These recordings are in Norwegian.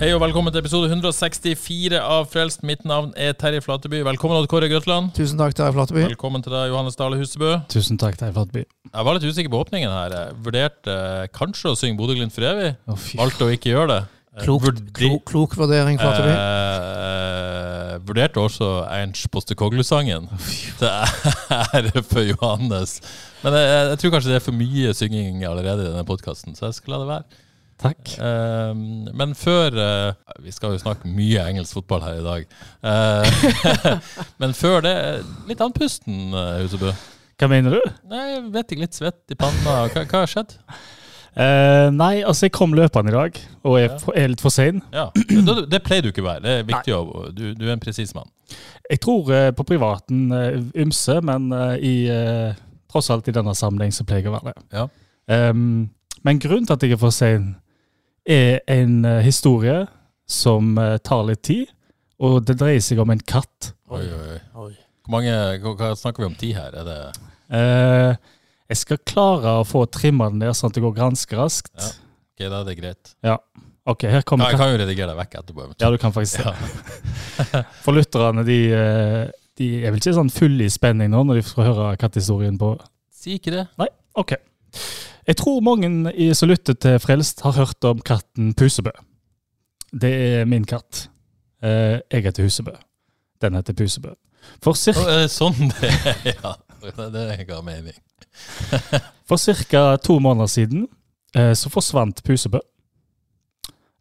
Hei og velkommen til episode 164 av Frelst. Mitt navn er Terje Flateby. Velkommen Odd Kåre Grøtland. Tusen takk til deg, Flateby. Velkommen til deg, Johannes Dale Husebø. Tusen takk til deg, Flateby. Jeg var litt usikker på åpningen her. Jeg vurderte eh, kanskje å synge Bodø-Glimt for evig. Å. Valgte å ikke gjøre det. Eh, Klok, vurdi- klok, klok vurdering, Flateby. Eh, vurderte også Ernst Postekoglu-sangen. Det er for Johannes. Men jeg, jeg tror kanskje det er for mye synging allerede i denne podkasten, så jeg skal la det være. Takk. Eh, men før eh, Vi skal jo snakke mye engelsk fotball her i dag. Eh, men før det Litt andpusten, uh, Husebø. Hva mener du? Nei, jeg vet ikke, litt svett i panna. Hva, hva har skjedd? Uh, nei, altså jeg kom løpende i dag, og jeg ja. er litt for sein. Ja, Det, det pleier du ikke å være. Det er viktig å, du, du er en presis mann. Jeg tror uh, på privaten uh, ymse, men eh, i, eh, tross alt i denne sammenheng så pleier jeg å være det. Ja. Um, men grunnen til at jeg er for sein, er en eh, historie som eh, tar litt tid, og det dreier seg om en katt. Oi, oi, oi. Hvor mange, hva, hva snakker vi om tid her? Er det Eh, jeg skal klare å få trimma den ned sånn at det går ganske raskt. Ja. Ok, da er det greit. Ja. Ok, her Ja, kommer jeg kan jo redigere deg vekk etterpå. Ja, du kan faktisk Ja. For lytterne, de, eh, de er vel ikke sånn fulle i spenning nå når de får høre kattehistorien på Si ikke det. Nei, Ok. Jeg tror mange i- som lytter til Frelst, har hørt om katten Pusebø. Det er min katt. Eh, Jeg heter Husebø. Den heter Pusebø. For cirka, sånn det er? Ja, det ga mening. for cirka to måneder siden eh, så forsvant Pusebø.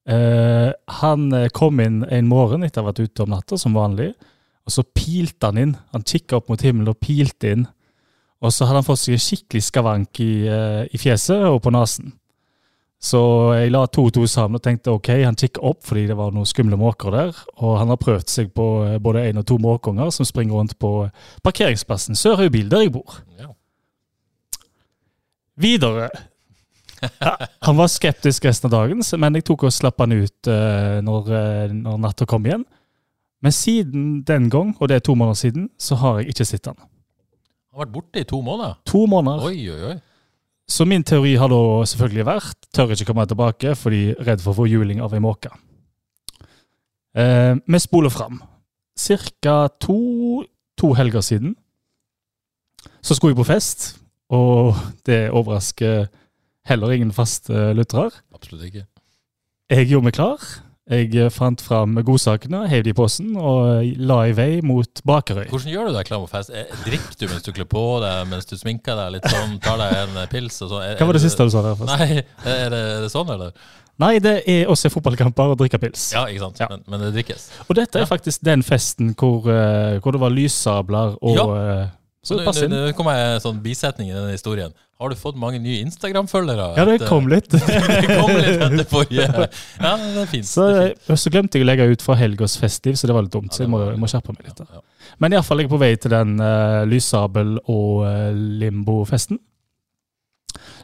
Eh, Han kom inn en morgen etter å ha vært ute om natta, som vanlig. Og så pilte han inn. Han kikka opp mot himmelen og pilte inn. Og så hadde han fått seg en skikkelig skavank i, eh, i fjeset og på nesen. Så jeg la to og to sammen og tenkte ok, han kikker opp fordi det var noen skumle måker der. Og han har prøvd seg på eh, både én og to måkeunger som springer rundt på parkeringsplassen Sørhaubil, der jeg bor. Ja. Videre. Ja, han var skeptisk resten av dagen, men jeg tok og slapp han ut eh, når, når natta kom igjen. Men siden den gang, og det er to måneder siden, så har jeg ikke sett han. Han har vært borte i to måneder. To måneder. Oi, oi, oi. Så min teori har da selvfølgelig vært tør ikke komme tilbake fordi redd for å få juling av ei måke. Eh, vi spoler fram. Cirka to, to helger siden så skulle jeg på fest, og det overrasker heller ingen faste lyttere. Absolutt ikke. Jeg gjorde meg klar. Jeg eh, fant fram godsakene, heiv de i posten og la i vei mot Bakerøy. Hvordan gjør du deg klar for fest? Eh, Drikker du mens du kler på deg, mens du sminker deg litt sånn, tar deg en eh, pils og sånn? Hva var det siste du sa der? først? Nei, er det, er det sånn, eller? Nei, det er å se fotballkamper og drikke pils. Ja, ikke sant. Ja. Men, men det drikkes. Og dette er Ja. faktisk den festen hvor, eh, hvor det var lyssabler og Ja. eh, Så Nå-. Nå nå kommer jeg en sånn bisetning i denne historien. Har du fått mange nye Instagram-følgere? Ja, det kom litt. det kom litt etter forrige. Ja, det er fint. Så, det er fint. så glemte jeg å legge ut for helgas festiv, så det var litt dumt. Så jeg må, jeg må skjerpe meg litt. Ja, ja. Men iallfall, jeg er på vei til den uh, lyssabel- og uh, limbo-festen.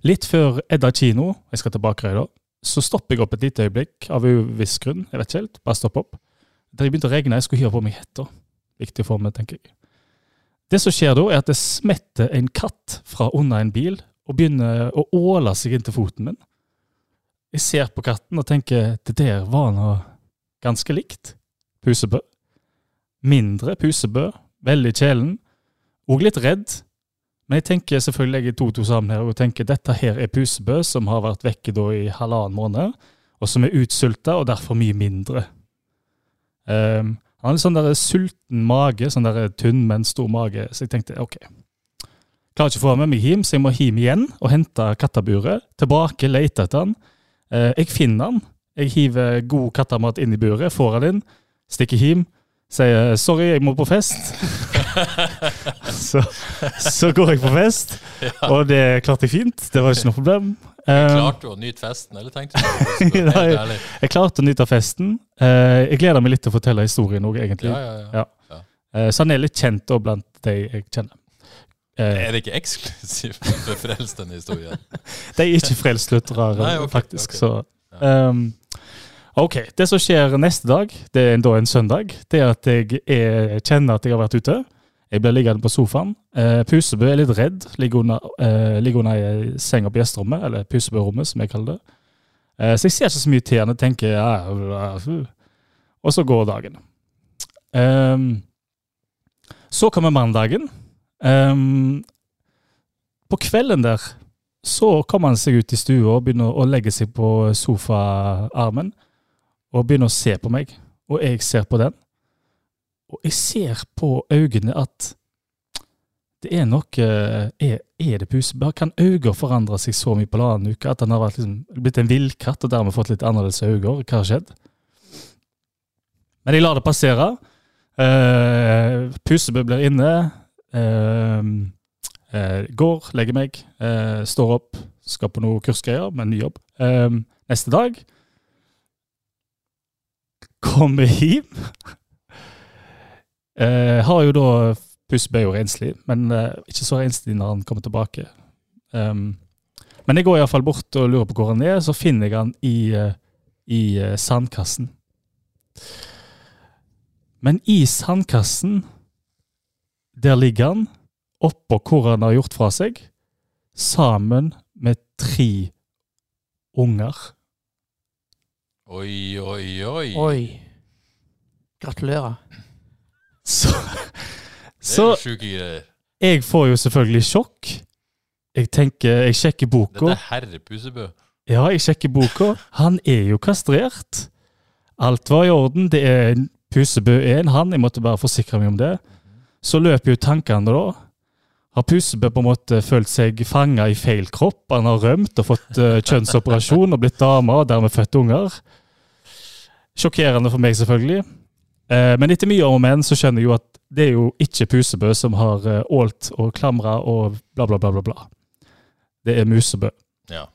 Litt før Edda kino, jeg skal til Bakerøy da, så stopper jeg opp et lite øyeblikk av uviss grunn. Jeg vet ikke helt, bare stopp opp. Da det begynte å regne, jeg skulle hive på meg hetta. Viktig for meg, tenker jeg. Det som skjer da, er at det smetter en katt fra under en bil og begynner å åle seg inn til foten min. Jeg ser på katten og tenker det der var noe ganske likt. Pusebø. Mindre pusebø, veldig kjelen, og litt redd. Men jeg tenker selvfølgelig jeg legger to to sammen her og tenker dette her er pusebø som har vært vekke da i halvannen måned, og som er utsulta og derfor mye mindre. Um, han litt sånn der sulten mage, sånn der tynn, men stor mage, så jeg tenkte ok. Klarer ikke å få med meg hjem, så jeg må hjem igjen og hente katteburet. Tilbake, lete etter han. Eh, jeg finner han. Jeg hiver god kattemat inn i buret, får han inn, stikker hjem, sier 'sorry, jeg må på fest'. så, så går jeg på fest, og det klarte jeg fint. Det var ikke noe problem. Jeg Klarte å nyte festen, eller tenkte du Nei. jeg klarte å nyte festen. Eh, jeg gleder meg litt til å fortelle historien òg, egentlig. Ja, ja, ja. Ja. Eh, så han er litt kjent blant de jeg kjenner. Eh, Er det ikke eksklusivt for frelst, denne historien? de er ikke frelstlyttere, okay, faktisk. ok. Så Um, OK. Det som skjer neste dag, det er da en søndag, det er at jeg er, kjenner at jeg har vært ute. Jeg blir liggende på sofaen. Uh, Pusebø er litt redd. Ligger under, eh, ligger under på gjesterommet, eller Pusebø-rommet, som jeg kaller det. Uh, så jeg ser ikke så mye til henne. tenker ja, ja, ja. Og så går dagen. Um, så kommer mandagen. Ehm, på kvelden der så kommer han seg ut i stua og begynner å legge seg på sofaarmen og begynner å se på meg. Og jeg ser på den. Og jeg ser på øynene at det er noe Er, er det pusebær? Kan øyne forandre seg så mye på halvannen uke at han har vært liksom, blitt en villkatt og dermed fått litt annerledes øyne? Hva har skjedd? Men jeg lar det passere. Uh, Pusebø blir inne. Eh, eh, går, legger meg, eh, står opp, skal på noe kursgreier med en ny jobb. Eh, neste dag kommer hjem. Eh, har jo da Puss ble jo renslig, men ikke så renslig når han kommer tilbake. Um, men jeg går iallfall bort og lurer på hvor han er, så finner jeg han i, i sandkassen. Men i sandkassen, der ligger han, oppå hvor han har gjort fra seg, sammen med tre unger. Oi, oi, oi. Oi. Gratulerer. Så, så jeg får jo selvfølgelig sjokk. Jeg tenker, jeg sjekker boka. Dette er herre Pusebø. Ja, jeg sjekker boka. Han er jo kastrert. Alt var i orden. Det er Pusebø 1, han. Jeg måtte bare forsikre meg om det. Så løper jo tankene da. Har Pusebø på en måte følt seg fanga i feil kropp? Han har rømt og fått eh, kjønnsoperasjon og blitt dame og dermed født unger. Sjokkerende for meg, selvfølgelig. Eh, men etter mye om og men så skjønner jeg jo at det er jo ikke Pusebø som har eh, ålt og klamra og bla, bla, bla, bla. bla. Det er Musebø. Ja.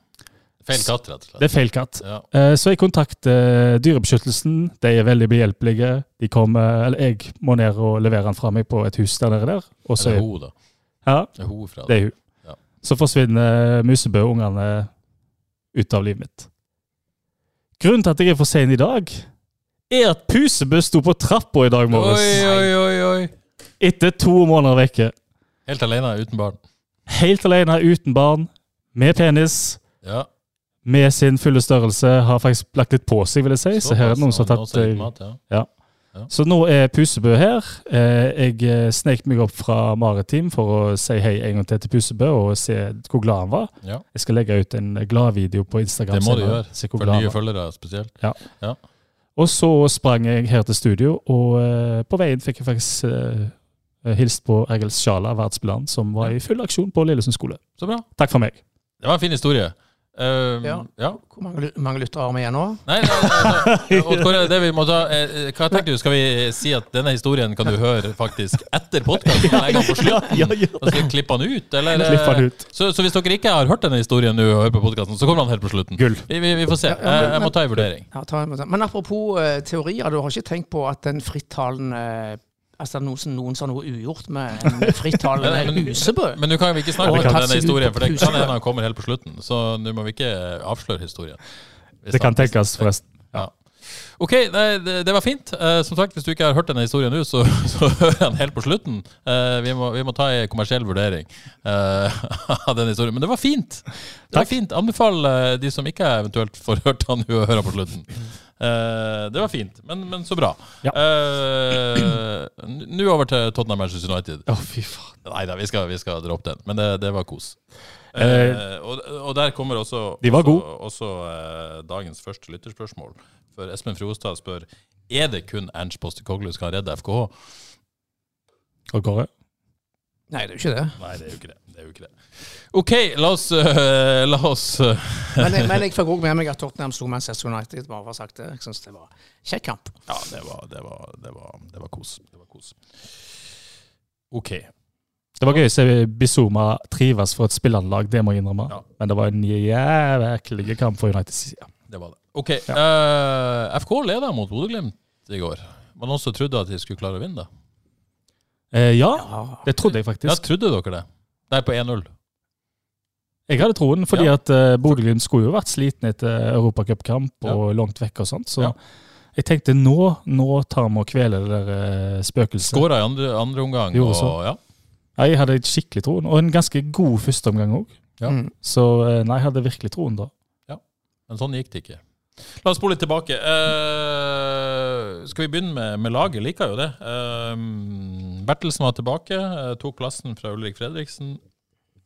Feil katt, rett og slett. Det er feil katt. Ja. Eh, Så jeg kontakter Dyrebeskyttelsen. De er veldig behjelpelige. De kommer, eller Jeg må ned og levere han fra meg på et hus der nede der. Og så er, hun, da. ja, Det er hun fra det er hun. Ja. Så forsvinner Musebø-ungene ut av livet mitt. Grunnen til at jeg er for sein i dag, er at Pusebø sto på trappa i dag morges. Oi, oi, oi, oi. Etter to måneder vekke. Helt alene, uten barn. Helt alene, uten barn, med penis. Ja. Med sin fulle størrelse. Har faktisk lagt litt på seg, vil jeg si. Så her er det noen som har tatt eh, mat, ja. Så nå er Pusebø her. Eh, Jeg eh, snek meg opp fra Maritim for å si hei en gang til til Pusebø og se hvor glad han var. ja. Jeg skal legge ut en gladvideo på Instagram. Det må du gjøre, For nye følgere spesielt. Og så sprang jeg her til studio, og på veien fikk jeg faktisk hilst på Ergel Sjala, verdsspilleren, som var i full aksjon på Lillesund skole. Så bra. Takk for meg. Det var en fin historie. Um, Ja. ja. Hvor mange, mange lyttere har vi igjen nå? Nei, nei, nei, nei. Det vi må ta eh, eh, Hva tenker du? Skal vi si at denne historien kan du høre faktisk etter podkasten? Ja, slutten? Ja, ja, skal vi klippe den ut? Eller, Klipp den ut. Så, så hvis dere ikke har hørt denne historien nå og hører på podkasten, så kommer den helt på slutten. Gull. Vi, vi, vi får se. Ja, ja, men- jeg, jeg må ta en vurdering. Ja, ta en, men apropos uh, teorier, du har ikke tenkt på at den frittalende Altså noen som noen sa noe ugjort med en frittalende Husebø? Men nå kan vi ikke snakke om denne historien, for det kan hende han kommer helt på slutten. Så nå må vi ikke avsløre historien. Hvis Det kan tenkes, forresten. Ja. Ok, det, det var fint. Eh, som sagt, Hvis du ikke har hørt denne historien nå, så, så hører han helt på slutten. Eh, vi, må, vi må ta en kommersiell vurdering eh, av den historien. Men det var fint. Det var fint. Anbefal eh, de som ikke eventuelt får hørt han nå, å høre på slutten. Eh, det var fint, men, men så bra. Ja. Uh, Nå over til Tottenham Manchester United. Å, fy faen. Nei da, vi skal, vi skal droppe den. Men det, det var kos. Uh, Eh, og, og der kommer også, De var også, også dagens første lytterspørsmål. For Espen Frostad spør Er det kun Ernst Postekoglu som kan redde FKH. Og Kåre? Nei, det er jo ikke det. Nei, det er jo ikke det. det, er jo ikke det. OK, la oss, uh, la oss uh. Men, jeg- men jeg fikk òg med meg at Tottenham slo Manchester United. bare for å sagt det. Jeg syns det var kjekk kamp. Ja, det var, det var, det var, det var kos. Det var kos. OK. Det var gøy å se Bizuma trives for et spillanlag, det må jeg innrømme. Ja. Men det var en jævlig kamp for United. Ja. Det var det. OK. eh, FK leder mot Bodø-Glimt i går. Var det noen som trodde at de skulle klare å vinne, da? Eh, ja, Ja. det trodde jeg faktisk. Ja, trodde dere det? Nei, på 1-0. Jeg hadde troen, fordi Ja. at uh, Bodø-Glimt skulle jo vært sliten etter europacupkamp og langt vekk og sånt. Så Ja. jeg tenkte nå, nå tar vi og kveler det der uh, spøkelset. Skåra i andre, andre omgang. Jo, og. Ja. Ja, jeg hadde skikkelig troen, og en ganske god førsteomgang òg. Ja. Mm. Så eh, nei, jeg hadde virkelig troen da. Men sånn gikk det ikke. La oss spole litt tilbake. Uh, skal vi begynne med, med laget? Liker jo det. Uh, Bertelsen var tilbake, uh, tok plassen fra Ulrik Fredriksen.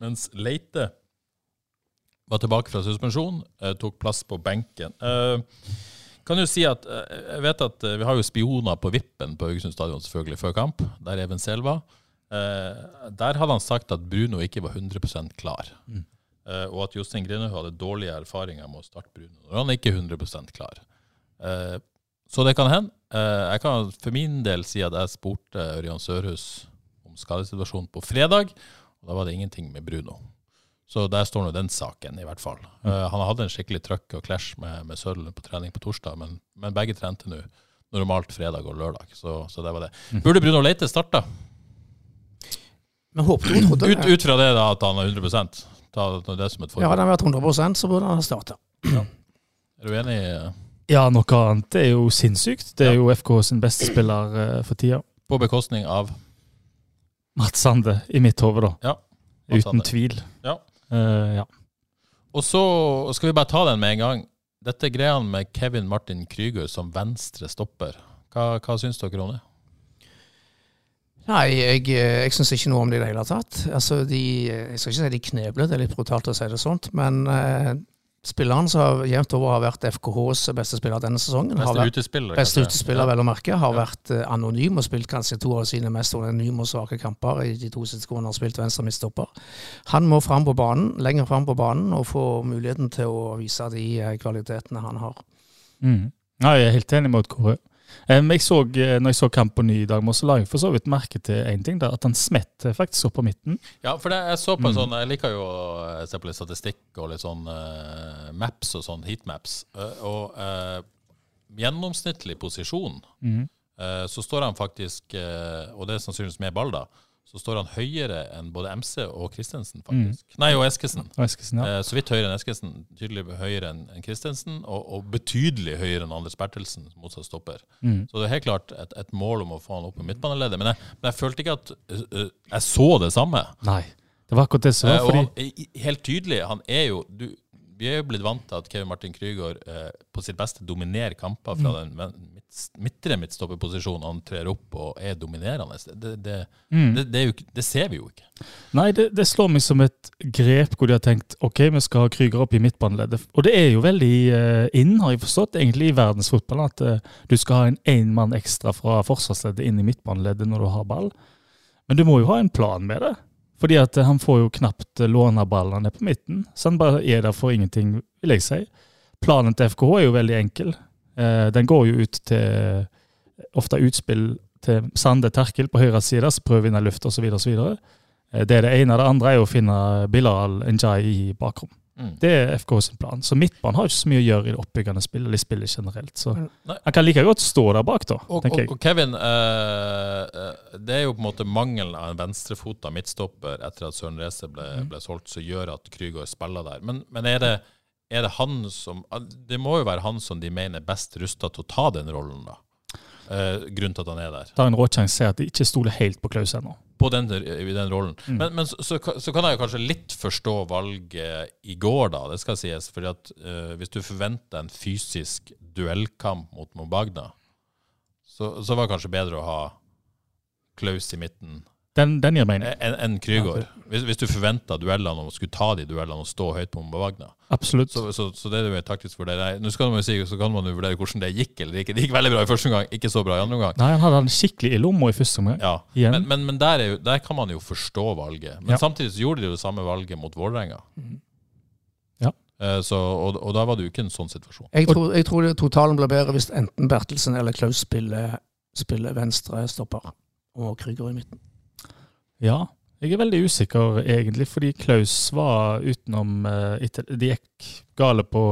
Mens Leite var tilbake fra suspensjon, eh, tok plass på benken. Eh, kan jo si at eh, Jeg vet at vi har jo spioner på vippen på Haugesund stadion selvfølgelig før kamp, der Even Selva. der hadde han sagt at Bruno ikke var 100% klar. Eh, og at Jostein Grinhaug hadde dårlige erfaringer med å starte Bruno når han ikke er 100% klar. Så det kan hende. Jeg kan for min del si at jeg spurte Ørjan Sørhus om skadesituasjonen på fredag, og da var det ingenting med Bruno. Så der står nå den saken, i hvert fall. Eh, han hadde en skikkelig trøkk og clash med, med Sølv på trening på torsdag, men, men begge trente nå normalt fredag og lørdag. Så, så det var det. Burde Bruno Leite starta? Men håpet hun trodde Ut, ut fra det da at han er 100% Ta det som et Ja, hadde han vært 100% så burde han ha starta. Er du enig? Ja, noe annet er jo sinnssykt. Det er jo FK sin beste spiller uh, for tida. På bekostning av Mats Sande, i mitt hode, da. Ja. Uten tvil. Ja. Eh, ja. Og så skal vi bare ta den med en gang. Dette greia med Kevin Martin Krüger som venstre stopper. Hva, hva syns dere om det? Nei, jeg, jeg syns ikke noe om det i det hele tatt. Altså, de, jeg skal ikke si de knebler, det er litt brutalt å si det sånt. Men eh, spilleren som har jevnt over har vært FKHs beste spiller denne sesongen, Beste vært utespiller? beste utespiller, vel å merke, har Ja. vært eh, anonym og spilt kanskje to av sine mest anonyme og svake kamper i de to siste årene han har spilt venstre midtstopper. Han må fram på banen, lenger fram på banen og få muligheten til å vise de eh, kvalitetene han har. Mm. Ja, jeg er helt enig med Kåre. Um, jeg så, eh, når jeg så kampen i dag, så la jeg for så vidt merke til én ting. Da, at han smett faktisk opp på midten. Ja, for det, jeg så på en Mm. sånn Jeg liker jo å se på litt statistikk og litt sånn uh, maps og sånn, heatmaps. Uh, og uh, gjennomsnittlig posisjon, mm. eh, så står han faktisk eh, Og det er sannsynligvis med ball, da. Så står han høyere enn både MC og Christensen, faktisk. Nei, og Eskesen. Og Eskesen, ja. Eh, så vidt høyere enn Eskesen, tydelig høyere enn en Christensen, og, og betydelig høyere enn Anders Bertelsen, motsatt stopper. Mm. Så det er helt klart et, et mål om å få han opp i midtbaneleddet. Men men jeg følte ikke at øh, jeg så det samme. Nei. Det var akkurat det som Eh, var. Fordi, han, i- helt tydelig, han er jo du, Vi er jo blitt vant til at Kevin Martin Krygård eh, på sitt beste dominerer kamper fra den ven- midt, midtre midtstopperposisjon Han trer opp og er dominerende. Det, det, mm. det, det, jo, det ser vi jo ikke. Nei, det, det slår meg som et grep hvor de har tenkt ok, vi skal ha Krüger opp i midtbaneleddet. Og det er jo veldig uh, inn, har jeg forstått, egentlig i verdensfotballen, at uh, du skal ha en én mann ekstra fra forsvarsleddet inn i midtbaneleddet når du har ball. Men du må jo ha en plan med det. Fordi at eh, han får jo knapt låne ballene på midten. Så han bare er der for ingenting, vil jeg si. Planen til FKH er jo veldig enkel. Eh, den går jo ut til ofte utspill til Sande Terkel på høyre side, så prøver å vinne luft osv. Det er det ene. Det andre er å finne Bilal Njay i bakrom. Mm. Det er FK sin plan. Så midtbanen har ikke så mye å gjøre i det oppbyggende spillet, eller spillet generelt. Så Nei. han kan like godt stå der bak, da, Og, tenker jeg. og Kevin, eh, eh, det er jo på en måte mangelen av en venstrefota midtstopper etter at Søren Reze ble, Mm. ble solgt, som gjør at Krüger spiller der. Men, men er, det, er det han som Det må jo være han som de mener er best rusta til å ta den rollen, da. Eh, grunnen til at han er der. Tar en råsjanse sier at de ikke stoler helt på Klaus ennå. På den, i den rollen. Mm. Men, men så, så, så kan jeg jo kanskje litt forstå valget i går, da. Det skal sies. fordi at eh, hvis du forventer en fysisk duellkamp mot Mobagna, så, så var det kanskje bedre å ha Klaus i midten Den, den gir mening. enn en Krygård. Hvis, hvis du forventa duellene og skulle ta de duellene og stå høyt på Mbavagna Absolutt. Så, så, så det er jo en taktisk det. Nå skal man jo si, så kan man jo vurdere hvordan det gikk eller ikke. Det gikk veldig bra i første omgang, ikke så bra i andre omgang. Nei, han hadde en skikkelig i lomma i første omgang. Ja, Igjen. Men, men, men der, er jo, der kan man jo forstå valget. Men Ja. samtidig så gjorde de jo det samme valget mot Vålerenga. Ja. Eh, Så, og, og da var det jo ikke en sånn situasjon. Jeg tror, jeg tror det totalen blir bedre hvis enten Bertelsen eller Klaus spiller, spiller venstre stopper og Krüger i midten. Ja, jeg er veldig usikker egentlig, fordi Klaus var utenom uh, De gikk gale på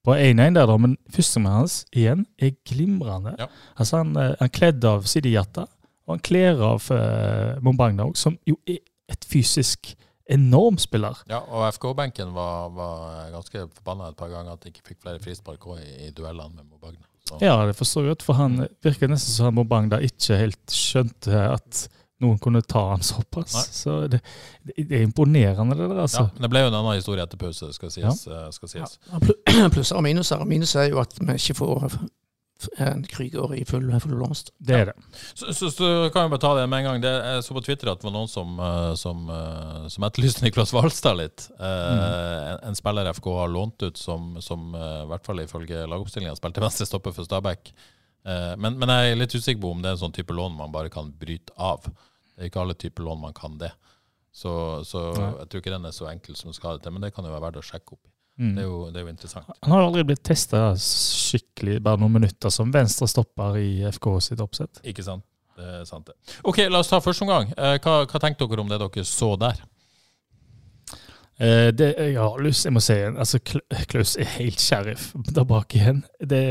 på 1-1 der, da, men førstemann hans igjen er glimrende. Ja. Altså Han, uh, han kledde av Sidi Jatta, og han kler av uh, Mombagna òg, som jo er et fysisk enorm spiller. Ja, og FK-benken var, var ganske forbanna et par ganger at de ikke fikk flere frispark òg i, i duellene med Mombagna. Så. Ja, det forstår jeg godt, for han virker nesten som han Mombagna ikke helt skjønte at noen kunne ta han såpass. Nei. Så det, det er imponerende, det der. altså. Ja, men det ble jo en annen historie etter pause, skal sies. Ja. Skal sies. Ja, Plusser og minuser. Minus er jo at vi ikke får en Krüger i full, full blomst. Det er det. Så, så, så kan vi bare ta det med en gang. Det, jeg så på Twitter at det var noen som, eh, som, eh, som etterlyste Niklas Hvalstad litt. Eh, en, en spiller FK har lånt ut som, som eh, i hvert fall ifølge lagoppstillinga spilte venstre stopper for Stabæk. Eh, men, men jeg er litt usikker på om det er en sånn type lån man bare kan bryte av. Det er ikke alle typer lån man kan det. Så, så jeg tror ikke den er så enkel som skal det til, men det kan jo være verdt å sjekke opp. Mm. Det er jo, det er jo interessant. Han har jo aldri blitt testa skikkelig, bare noen minutter som venstre stopper i FK sitt oppsett. Ikke sant? Det er sant, det. Ok, la oss ta første omgang. Eh, hva, hva tenkte dere om det dere så der? Eh, det, jeg har lyst, jeg må si, altså Klaus er helt sheriff der bak igjen. Det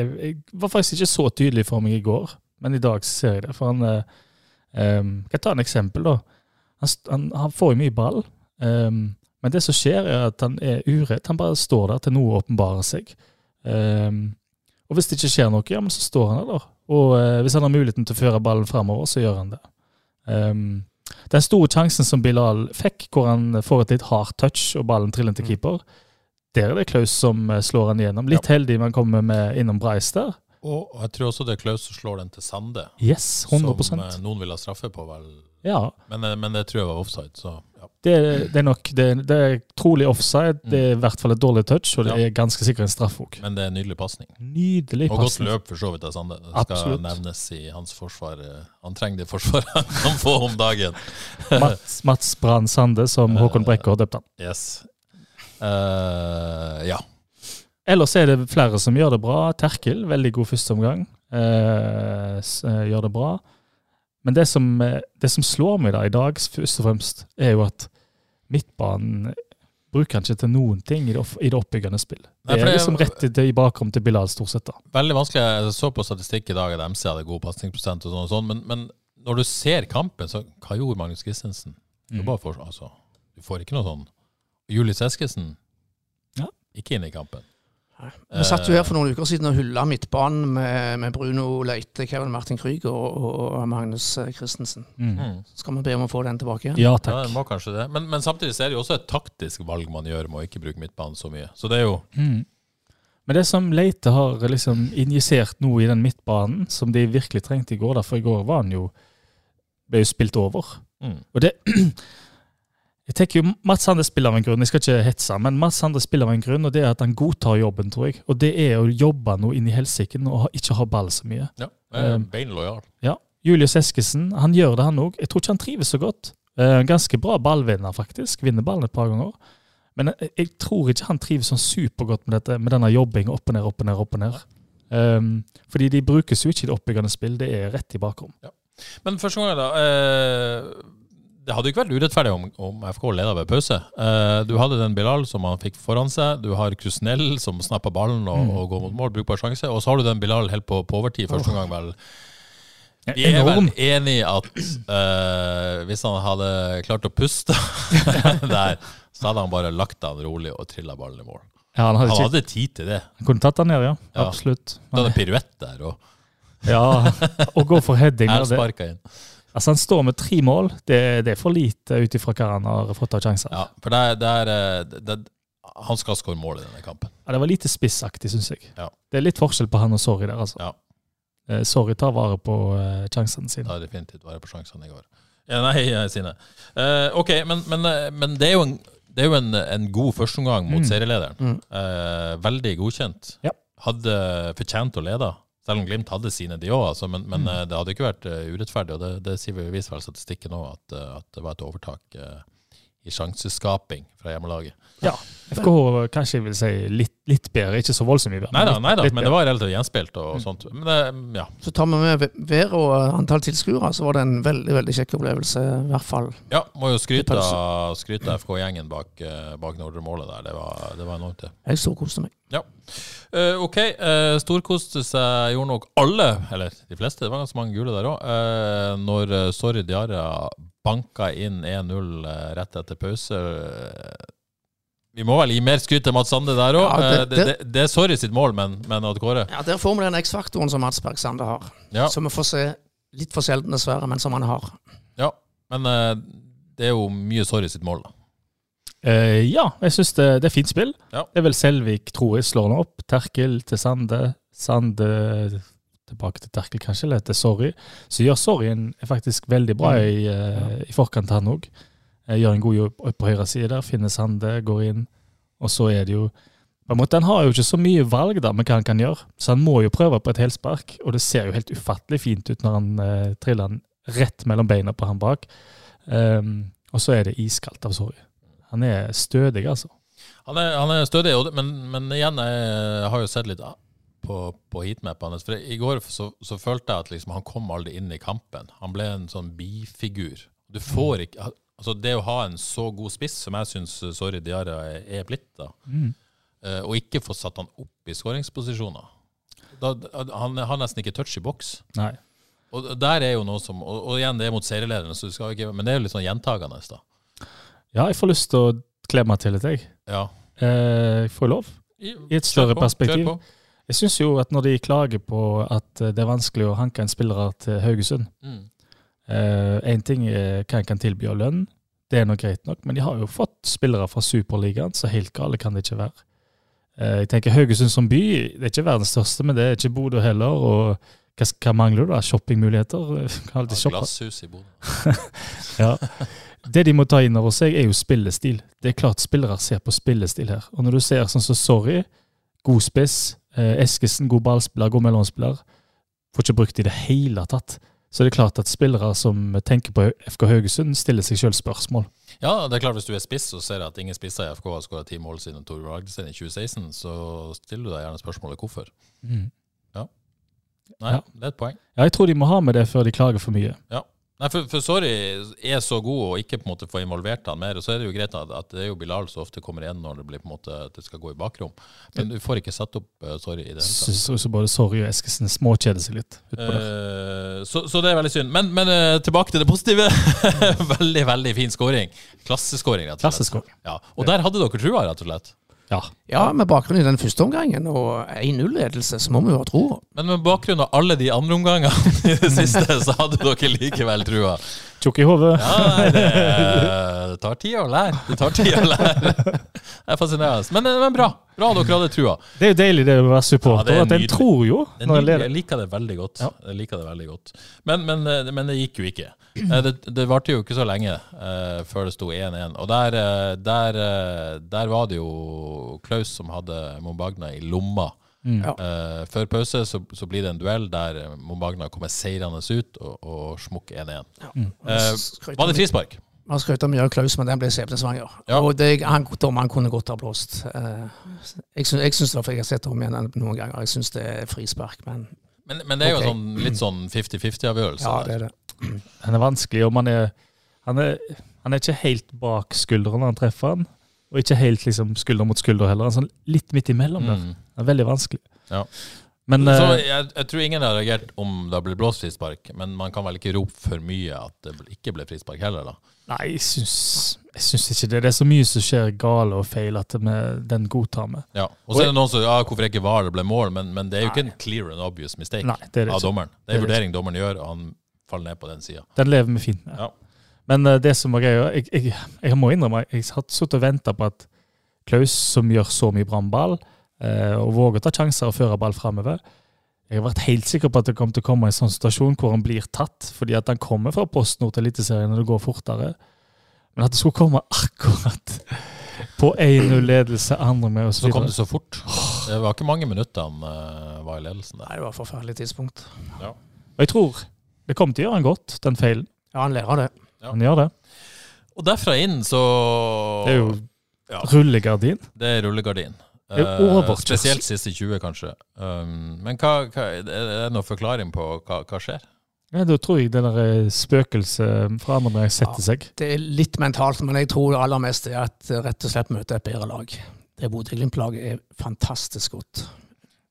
var faktisk ikke så tydelig for meg i går, men i dag ser jeg det. For han eh, em, Kan jeg ta en eksempel, da? Han, han, han får jo mye ball, um, men det som skjer, er at han er uredd. Han bare står der til noe åpenbarer seg. Um, og hvis det ikke skjer noe, ja, men så står han der, da. Og uh, hvis han har muligheten til å føre ballen framover, så gjør han det. Den store sjansen som Bilal fikk, hvor han får et litt hardt touch og ballen triller til keeper, der er det Klaus som eh, slår han igjennom. Litt heldig man kommer med innom Bryce der. Og jeg tror også det er Klaus som slår den til Sande. Yes, 100 Som eh, noen vil ha straffe på, vel. Ja, Men, eh, men det tror jeg var offside, så ja. det, det er nok det, det er trolig offside. Det er i hvert fall et dårlig touch, og det Ja. er ganske sikkert en straff òg. Men det er en nydelig pasning. Nydelig Og godt pasning. løp for så vidt av Sande. Det skal Absolutt. nevnes i hans forsvar. eh, Han trenger det forsvaret han kan få om dagen. Mats, Mats Brann Sande, som Håkon Brekke har døpt han. Yes. Eh, ja. Ellers er det flere som gjør det bra. Terkel, veldig god førsteomgang. Eh, eh, gjør det bra. Men det som, eh, det som slår meg da i dag, først og fremst, er jo at midtbanen bruker han ikke til noen ting i det, oppbyggende spill. Det er liksom rett i, i bakrom til Bilal, stort sett. da. Veldig vanskelig. Jeg så på statistikk i dag at MC hadde god pasningsprosent, og sånn og sånn, men, men når du ser kampen, så hva gjorde Magnus Christensen? Mm. Du, bare får, altså, du får ikke noe sånn Julius Eskesen? Ja. Ikke inn i kampen. Vi satt jo her for noen uker siden og hylla midtbanen med, med Bruno Leite, Kevin Martin Krüger og, og Magnus eh, Christensen. Mm. Skal vi be om å få den tilbake igjen? Ja, Ja, takk. det må kanskje det. Men, men samtidig er det jo også et taktisk valg man gjør med å ikke bruke midtbanen så mye. Så det er jo Mm. Men det som Leite har liksom injisert nå i den midtbanen, som de virkelig trengte i går, da, for i går var han jo ble jo spilt over. mm. Og det Jeg tenker jo Mats Sande spiller av en grunn, jeg skal ikke hetse, men Mats Sande spiller av en grunn, og det er at han godtar jobben, tror jeg. Og det er å jobbe noe inn i helsiken og ikke ha ball så mye. ja, eh, Um, beinlojal. Ja. Julius Eskesen, han gjør det, han òg. Jeg tror ikke han trives så godt. Eh, ganske bra ballvinner, faktisk. Vinner ballen et par ganger. Men jeg, jeg tror ikke han trives sånn supergodt med dette, med denne jobbinga opp og ned, opp og ned, opp og ned. Um, fordi de brukes jo ikke i det oppbyggende spill, det er rett i bakrom. Men første gang, da. Eh, det hadde jo ikke vært urettferdig om, om FK leda ved pause. Uh, du hadde den Bilal som han fikk foran seg. Du har Krusnell som snapper ballen og, Mm. og går mot mål, brukbar sjanse. Og så har du den Bilal helt på, på overtid første gang, vel. Vi er vel enig i at uh, hvis han hadde klart å puste der, så hadde han bare lagt han rolig og trilla ballen i mål. Ja, han, hadde Han hadde tid til det. han kunne tatt den ned, ja. Ja. Absolutt. Du hadde piruett der og Ja, og gå for heading det, inn. Altså Han står med tre mål. Det, det er for lite ut ifra hva han har fått av sjanser. Ja, for det, er- det er eh, Han skal skåre mål i denne kampen. Ja, det var lite spissaktig, syns jeg. Ja. Det er litt forskjell på han og Sorry der, altså. Ja. Eh, Sorry tar vare på eh, sjansene sine. Da er definitivt vare på sjansene i går. Ja, nei, Sine. Uh, ok, men, men, men det er jo en, det er jo en, en god førsteomgang mot Mm. serielederen. Mm. Uh, veldig godkjent. Ja. Hadde fortjent å lede, selv om Glimt hadde sine, de òg. Altså, men men Mm. eh, det hadde ikke vært eh, urettferdig, og det, det sier vi viser vel statistikken òg, at, eh, at det var et overtak eh, i sjanseskaping fra hjemmelaget. Ja. FKH kanskje vil si litt, litt bedre, ikke så voldsomt mye bedre. Nei da, litt- neida, litt men det var relativt gjenspilt og Mm. sånt. Men det, ja. Så tar vi med været og antall tilskuere, så var det en veldig veldig kjekk opplevelse. I hvert fall. ja, må jo skryte av, skryte FK-gjengen bak, bak Nordre Målet der. Det var, det var enormt, det. Jeg storkoste meg. Eh, ok, uh, storkoste seg gjorde nok alle, eller de fleste, det var ganske mange gule der òg, når uh, Sorry Diarra banka inn 1-0 eh, rett etter pause. Eh, vi må vel gi mer skryt til Mats Sande der òg. Ja, det- det, det, er Sorry sitt mål, men, men Odd Kåre Ja, Der får vi den X-faktoren som Mats Berg Sande har. ja, Som vi får se litt for sjelden, dessverre, men som han har. ja, men eh, det er jo mye Sorry sitt mål, da. Eh, ja, jeg syns det, det er fint spill. Ja. Det er vel Selvik, tror jeg, slår nå opp. Terkel til Sande. Sande tilbake til Terkel, kanskje, eller til Sorry. Så gjør Sorryen faktisk veldig bra i, i, ja. i forkant, han òg. Gjør en god jobb opp på høyre side der. Finner Sande, går inn. Og så er det jo på en måte, Han har jo ikke så mye valg da med hva han kan gjøre, så han må jo prøve på et helspark. Og det ser jo helt ufattelig fint ut når han uh, triller den rett mellom beina på han bak. Um, og så er det iskaldt av Sorry. Han er stødig, altså. Han er, han er stødig, men, men igjen, jeg har jo sett litt på, på heatmapen hans. For I går så, så følte jeg at liksom, han kom aldri inn i kampen. Han ble en sånn bifigur. Du får ikke altså Det å ha en så god spiss som jeg syns Sorry Diara er, er blitt, da, mm. og ikke få satt han opp i skåringsposisjoner da, Han har nesten ikke touch i boks. Nei. Og der er jo noe som Og, og igjen, det er mot serielederne, så du skal ikke Men det er jo litt sånn gjentagende, da. Ja, jeg får lyst til å kle meg til litt, jeg. Ja. Eh, får jeg lov? I, et større på, perspektiv. Jeg syns jo at når de klager på at eh, det er vanskelig å hanke en spillere til Haugesund Mm. eh, ting er hva en kan tilby av lønn, det er nå greit nok, men de har jo fått spillere fra Superligaen, så helt gale kan det ikke være. Eh, jeg tenker Haugesund som by, det er ikke verdens største, men det er ikke Bodø heller. og hva, hva mangler du da? Shoppingmuligheter? Ja, glasshus i Bodø. Ja. Det de må ta inn over seg, er jo spillestil. Det er klart spillere ser på spillestil her. Og når du ser sånn som Sorry, god spiss, eh, Eskesen, god ballspiller, god mellomspiller, får ikke brukt i det hele tatt. Så det er klart at spillere som tenker på FK Haugesund, stiller seg sjøl spørsmål. Ja, det er klart hvis du er spiss og ser at ingen spisser i FK har skåra ti mål siden Tore Agdestein i 2016, så stiller du deg gjerne spørsmålet hvorfor. Ja Nei, Ja. det er et poeng. Ja, jeg tror de må ha med det før de klager for mye. Nei, for, for Sorry er så god og ikke på en måte få involvert han mer. Og så er det jo greit at, at det er jo Bilal som ofte kommer igjen når det blir på en måte at det skal gå i bakrom. Men du får ikke satt opp uh, Sorry i det hele tatt. Så, så både Sorry og Eskesen småkjeder seg litt utpå der. Eh, så, så det er veldig synd. Men, men uh, tilbake til det positive. veldig, veldig fin scoring. Klasseskåring, rett og slett. Klasseskåring. Ja. Og der hadde dere trua, rett og slett. Ja. Ja, med bakgrunn i den første omgangen og 1-0-ledelse, så må vi jo ha tro. Men med bakgrunn av alle de andre omgangene i det siste, så hadde dere likevel trua. Tjukk i hodet. Ja, det, det tar tid å lære. Det tar tid å lære. Det er fascinerende. Men, men bra. Bra dere hadde trua. Det er jo deilig det å være supporter. er at en tror jo når en leder. Jeg liker det veldig godt. Ja. Jeg liker det veldig godt. Men, men, eh, men det gikk jo ikke. Eh, Det, det varte jo ikke så lenge uh, før det sto 1-1. Og der, der, der var det jo Klaus som hadde Mombagna i lomma. Mm. Ja. Eh, før pause så, så blir det en duell der eh, Mombagna kommer seirende ut og, og smukker 1-1. Eh, var det frispark? Man skrøt mye av Klaus, men den ble skjebnesvanger. Ja. Og det, han, dommeren kunne godt ha blåst. Uh, Jeg syns, jeg syns det, for jeg har sett det om igjen noen ganger, jeg syns det er frispark, men Men, men det er jo sånn, litt sånn 50-50-avgjørelse. ja, det er det. Han er vanskelig, og man er, han, er, han er ikke helt bak skuldrene når han treffer han. Og ikke helt liksom skulder mot skulder heller. Er sånn litt midt imellom der. Mm. Det er veldig vanskelig. Ja. Men så eh, jeg, jeg tror ingen har reagert om det har blitt blåst frispark, men man kan vel ikke rope for mye at det ikke ble frispark heller, da. nei, jeg syns, jeg syns ikke det. Det er så mye som skjer gale og feil at med, den godtar vi. Ja. Og så er det noen som ja, hvorfor ikke VAR det ble mål, men, men det er jo ikke en clear and obvious mistake Nei, det det av dommeren. Det er en vurdering dommeren gjør, og han faller ned på den sida. Den lever vi fint med. Ja. Men eh, det som var greia jeg, jeg, jeg må innrømme, jeg har sittet og venta på at Klaus, som gjør så mye brannball, eh, og våger å ta sjanser og føre ball framover Jeg har vært helt sikker på at det kommer til å komme en sånn situasjon hvor han blir tatt, fordi at han kommer fra posten til Eliteserien når det går fortere. Men at det skulle komme akkurat på 1-0-ledelse, andre med Så så kom det så fort. Det var ikke mange minutter han eh, var i ledelsen der. Nei, det var et forferdelig tidspunkt. Og jeg tror det kommer til å gjøre han godt, den feilen. Ja, han lærer det. Ja. Han gjør det. Og derfra inn så Det er jo Ja. rullegardin. Det er rullegardin. Det er Eh, spesielt siste 20, kanskje. Um, men hva, hva, er det noen forklaring på hva, hva skjer? Ja, da tror jeg det der spøkelset fra andre meg setter seg. Det er litt mentalt, men jeg tror det aller meste er at rett og slett møter et bedre lag. Det Bodø-Glimt-laget er fantastisk godt.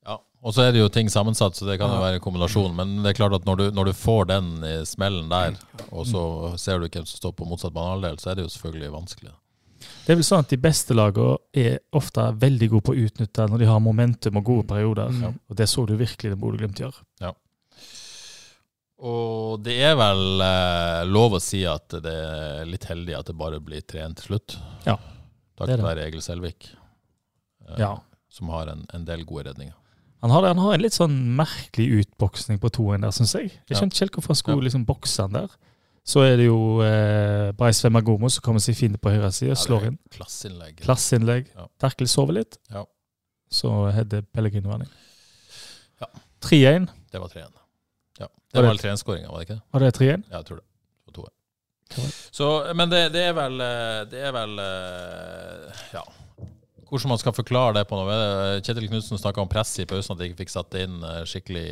Ja. Og så er det jo ting sammensatt, så det kan jo være en kombinasjon. Men det er klart at når du, når du får den i smellen der, og så ser du hvem som står på motsatt banehalvdel, så er det jo selvfølgelig vanskelig. Det er vel sånn at De beste lagene er ofte veldig gode på å utnytte når de har momentum og gode perioder. Mm. Og Det så du virkelig det Bodø-Glimt gjør. Og det er vel eh, lov å si at det er litt heldig at det bare blir 3-1 til slutt. Ja, Takket være Egil Selvik, eh, Ja. som har en, en del gode redninger. Han har, han har en litt sånn merkelig utboksning på toen der, syns jeg. Jeg Ja. skjønte ikke helt hvorfor han skulle Ja. liksom bokse han der. Så er det jo eh, Brais Vemagomo som kommer seg fint på høyre side og slår inn. Klasseinnlegg. Klasseinnlegg. Ja. Terkel sover litt. Ja. Så header Pellegrino han inn. Ja. 3-1. Det var 3-1. Ja. Det var vel 3-1-skåringa, var det ikke det? Var det 3-1? Ja, jeg tror det. det var 2-1. Så, men det, det er vel eh, Det er vel eh, Ja. Hvordan man skal forklare det på noe. Kjetil Knutsen snakka om press i pausen, at de ikke fikk satt det inn eh, skikkelig.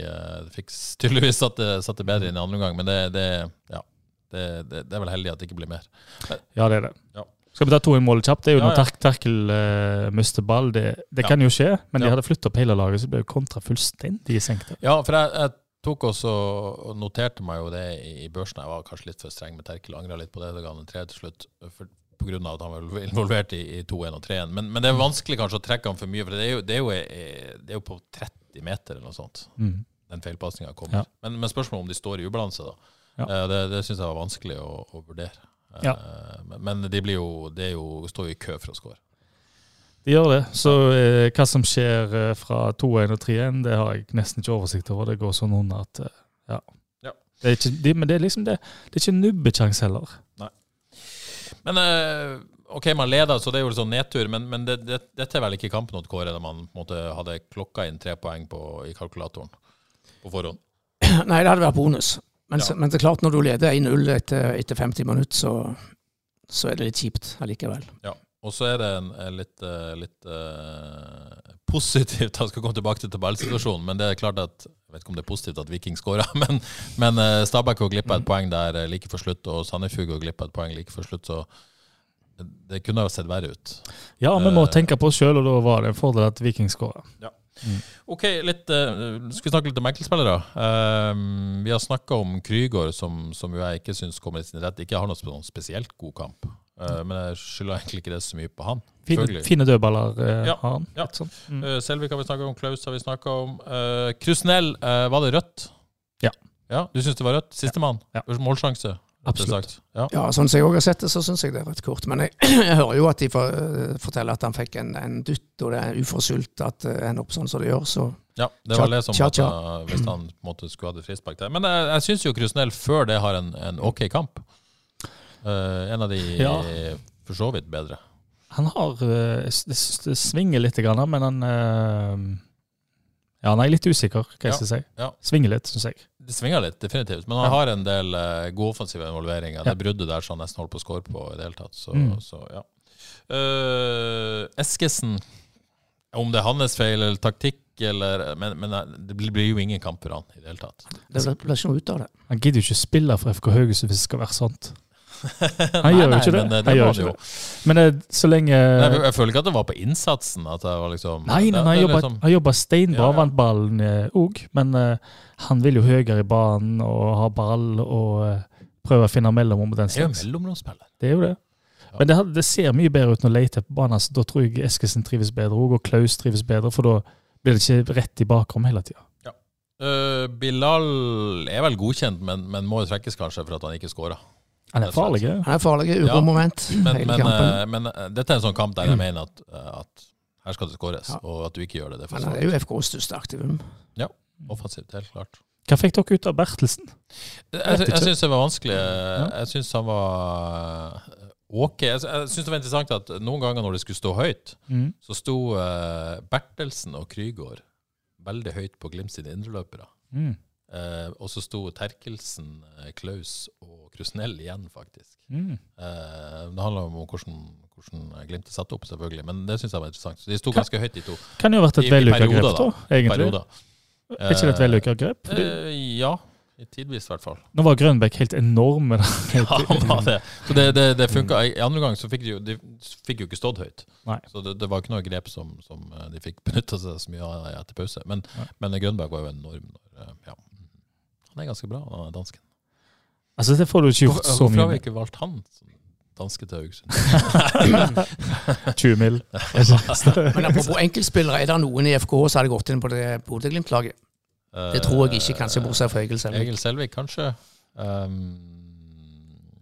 De Fikk tydeligvis satt det, satt det bedre inn i andre omgang, men det, det, ja, det, er vel heldig at det ikke blir mer. Ja, det er det. Ja. Skal vi ta to i mål kjapt? Det er jo Ja, når Terkel uh, mister ball. Det, kan jo skje, men de hadde flytta opp hele laget, så ble jo kontra fullstendig senkt. Ja, for jeg, jeg tok også og noterte meg jo det i, i børsen. Jeg var kanskje litt for streng med Terkel, angra litt på det. Det ga han en tre til slutt. For, av at han var involvert i, i 2-1 og 3-1. Men, men det er vanskelig kanskje å trekke han for mye, for det er jo, det er jo, eh, det er jo på 30 meter eller noe sånt. Mm. Den feilpasninga kommer. Ja. Men, men spørsmålet om de står i ubalanse, da. Ja. Eh, Det, det syns jeg var vanskelig å, å vurdere. Eh, Ja. Men, de blir jo, det er jo, står jo i kø for å skåre. De gjør det. Så eh, hva som skjer eh, fra 2-1 og 3-1, det har jeg nesten ikke oversikt over. Det går sånn under at eh, ja. Ja. Det ikke, de, men det er liksom det. Det er ikke nubbekjangs heller. Men eh, OK, man leder, så det er jo sånn nedtur. Men, men det, det, dette er vel ikke kampen mot Kåre, da man måte hadde klokka inn tre poeng på, i kalkulatoren på forhånd. Nei, det hadde vært bonus. Men, Ja. men det er klart, når du leder 1-0 etter, etter 50 minutter, så, så er det litt kjipt allikevel. Ja. Og så er det en, en litt, eh, litt eh, positivt Jeg skal komme tilbake til tabellsituasjonen, men det er klart at Jeg vet ikke om det er positivt at Viking skåra, men, men uh, Stabæk går glipp av et poeng der eh, like før slutt, og Sandefjord går glipp av et poeng like før slutt, så det, kunne jo sett verre ut. Ja, vi må Eh. tenke på oss sjøl, og da var det en fordel at Viking skåra. Ok, litt, uh, skal vi snakke litt om enkeltspillere? Uh, vi har snakka om Krygård, som, som jeg ikke syns kommer i sin rett. Ikke har noen spesielt god kamp. Eh, men jeg skylder egentlig ikke det så mye på han. Fine, fine dødballer uh, Ja, har han. ja. Sånn. Mm. Uh, Selvik har vi snakka om, Klaus har vi snakka om. Uh, Krusnell, uh, var det rødt? Ja. Ja, Du syns det var rødt? Sistemann? Ja. Målsjanse? rett og Absolutt. Ja. Ja, sånn som jeg også har sett det, så syns jeg det er rett kort. Men jeg, jeg hører jo at de for, forteller at han fikk en, en dytt, og det er uforskyldt at det ender opp sånn som det gjør. Så Ja, det var det som tja, tja. uh, hvis han måte skulle hatt et frispark der. Men jeg, jeg syns jo Krusnell før det har en, en OK kamp. Eh, en av de Ja. for så vidt bedre. Han har eh, Det, det svinger litt, grann, men han eh, Ja, han er litt usikker, hva jeg Ja, skal si. ja. Svinger litt, syns jeg. Det svinger litt, definitivt. Men han Ja. har en del uh, gode offensive involveringer. Ja. Det bruddet der som han nesten holdt på å score på i det hele tatt. Så, Mm. så ja. Uh, Eskesen, om det er hans feil eller taktikk eller Men, men det blir jo ingen kamp for han i det hele tatt. det blir ikke noe ut av det. Han gidder jo ikke spille for FK Haugesund hvis det skal være sant. Han Han gjør jo ikke det. Men, det Han det gjør ikke det Men eh, så lenge Nei, jeg, jeg føler ikke at det var på innsatsen. At det var liksom Nei, nei, nei, han liksom- jobba steinbra, Ja, vant ballen òg. Men eh, han vil jo høyere i banen og ha ball og eh, prøve å finne mellomrom den Det er jo slags. Det er jo det. Ja. Men det, det ser mye bedre ut når Leite er på banen. Så da tror jeg Eskesen trives bedre òg, og Klaus trives bedre, for da blir det ikke rett i bakrom hele tida. Uh, Bilal er vel godkjent, men, men må jo trekkes kanskje for at han ikke skåra. Han er farlig. Han er farlig, Ja, Men, men, eh, men eh, dette er en sånn kamp der jeg mener at, eh, at her skal det skåres, Ja. og at du ikke gjør det. Det er Men han er jo. FKs største aktivum. Ja, offensivt, helt klart. Hva fikk dere ut av Bertelsen? Jeg, jeg syns det var vanskelig. Jeg syns han var ok. Jeg, jeg syns det var interessant at noen ganger når det skulle stå høyt, Mm. så sto Bertelsen og Krygård veldig høyt på Glimt sine indreløpere. Mm. Eh, og så sto Terkelsen, eh, Klaus og Krusnell igjen, faktisk. Mm. Eh, det handler om hvordan, hvordan Glimt er satt opp, selvfølgelig, men det syns jeg var interessant. Så de sto ganske høyt, de to. Kan jo ha vært et vellykka grep, da. egentlig. Perioder. Er ikke det et vellykka grep? Fordi, Eh, ja, i tidvis i hvert fall. nå var Grønbæk helt enorm. Ja, han var det. Så det, det, det funka. I andre gang så fikk de jo, de fikk jo ikke stått høyt. Nei. Så det, det var ikke noe grep som, som eh, de fikk benytta seg så mye av etter pause. Men, men Grønberg var jo enorm. eh, Ja. Han er ganske bra, han er dansken. Altså, det får du ikke gjort Hvorfor, så hvorfor har vi ikke valgt han som danske til Haugesund? 20 mil. Men apropos enkeltspillere, er det noen i FK som hadde gått inn på det Bodø-Glimt-laget? Det tror jeg ikke, kanskje bortsett fra Egil Selvik. Egil Selvik, kanskje. Um,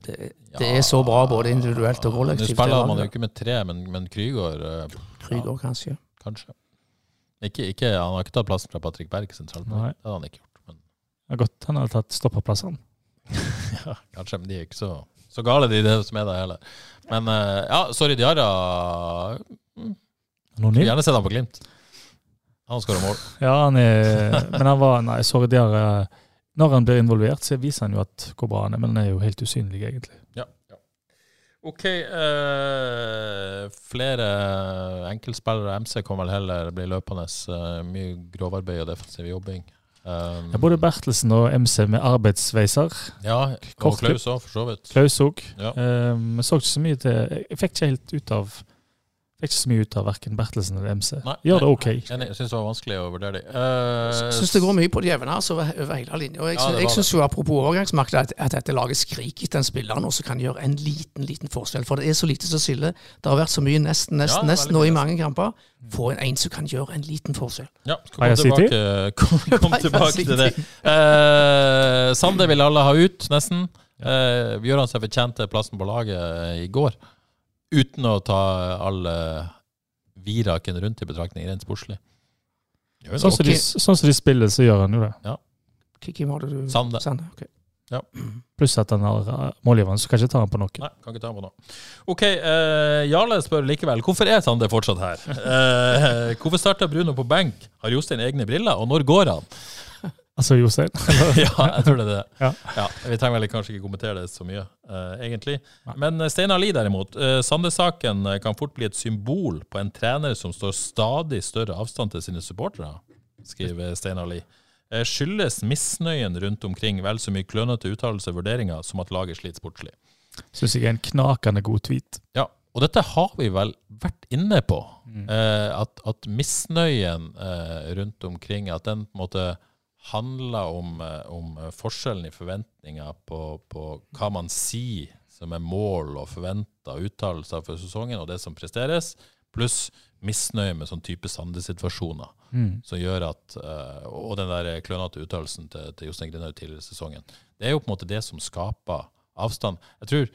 Det, det er så bra både individuelt og Nå spiller man jo ikke med tre, men, men Krygård uh, Krygård, ja, kanskje. kanskje. Ikke, ikke, han har ikke tatt plassen fra Patrick Berg sentralt. Nei. Det hadde han ikke gjort. Det er godt han hadde tatt stoppeplassene. ja, kanskje, men de er ikke så, så gale, de det som er der heller. Men uh, ja, sorry, Diarra. Skulle gjerne sett han på Glimt. Han skårer mål. Ja, han er Men han var Nei, sorry, eh, Når han blir involvert, så viser han jo at hvor bra han er, men han er jo helt usynlig, egentlig. Ja. ja. OK. eh, flere enkeltspillere. MC kan vel heller bli løpende. eh, mye grovarbeid og defensiv jobbing. Um, Ja, både Bertelsen og MC med arbeidssveiser. ja, og Klaus òg, for så vidt. Klaus òg. Ja. Um, så ikke så mye til Jeg fikk ikke helt ut av Ikke så mye ut av verken Bertelsen eller MC. Nei, Gjør det ok. Nei, Jeg syns det var vanskelig å vurdere dem. Uh, syns det går mye på djevelen her, altså, over, hele linja. Jeg, Ja, jeg syns jo apropos overgangsmarkedet at, at dette laget skriker etter en spiller nå som kan gjøre en liten liten forskjell. For det er så lite som skiller. Det har vært så mye nesten, nesten, er nesten nå i mange kamper. Få en en som kan gjøre en liten forskjell. Ja, skal komme tilbake, kom, kom tilbake til det. Uh, Sande vil alle ha ut, nesten. Uh, gjør han seg fortjent til plassen på laget eh, i går, uten å ta alle viraken rundt i betraktning, rent sportslig. Sånn som, de, sånn de spiller, så gjør han jo det. Hvem var det du Sande. ok. Pluss at han har uh, målgiveren, så kan ikke ta han på noe. Nei, kan ikke ta på noe. OK, uh, Jarle spør likevel hvorfor er Sande fortsatt her. Uh, hvorfor starta Bruno på benk? Har Jostein egne briller, og når går han? Altså Jostein. ja, jeg tror det er det. Ja. vi trenger vel kanskje ikke kommentere det så mye, uh, egentlig. Men eh, Steinar Lie derimot. Uh, Sande-saken kan fort bli et symbol på en trener som står stadig større avstand til sine supportere, skriver Steinar Lie. Uh, skyldes misnøyen rundt omkring vel så mye klønete uttalelser og vurderinger som at laget sliter sportslig. Syns jeg er en knakende god tweet. Ja, og dette har vi vel vært inne på. Mm. Uh, at, at misnøyen rundt omkring, at den på en måte handler om, eh, om eh, forskjellen i forventninger på, på hva man sier som er mål og forventa uttalelser for sesongen, og det som presteres, pluss misnøye med sånn type Sande-situasjoner. Mm. Som gjør at, eh, Og den der klønete uttalelsen til, til Jostein Grinaud tidligere i sesongen. Det er jo på en måte det som skaper avstand. Jeg tror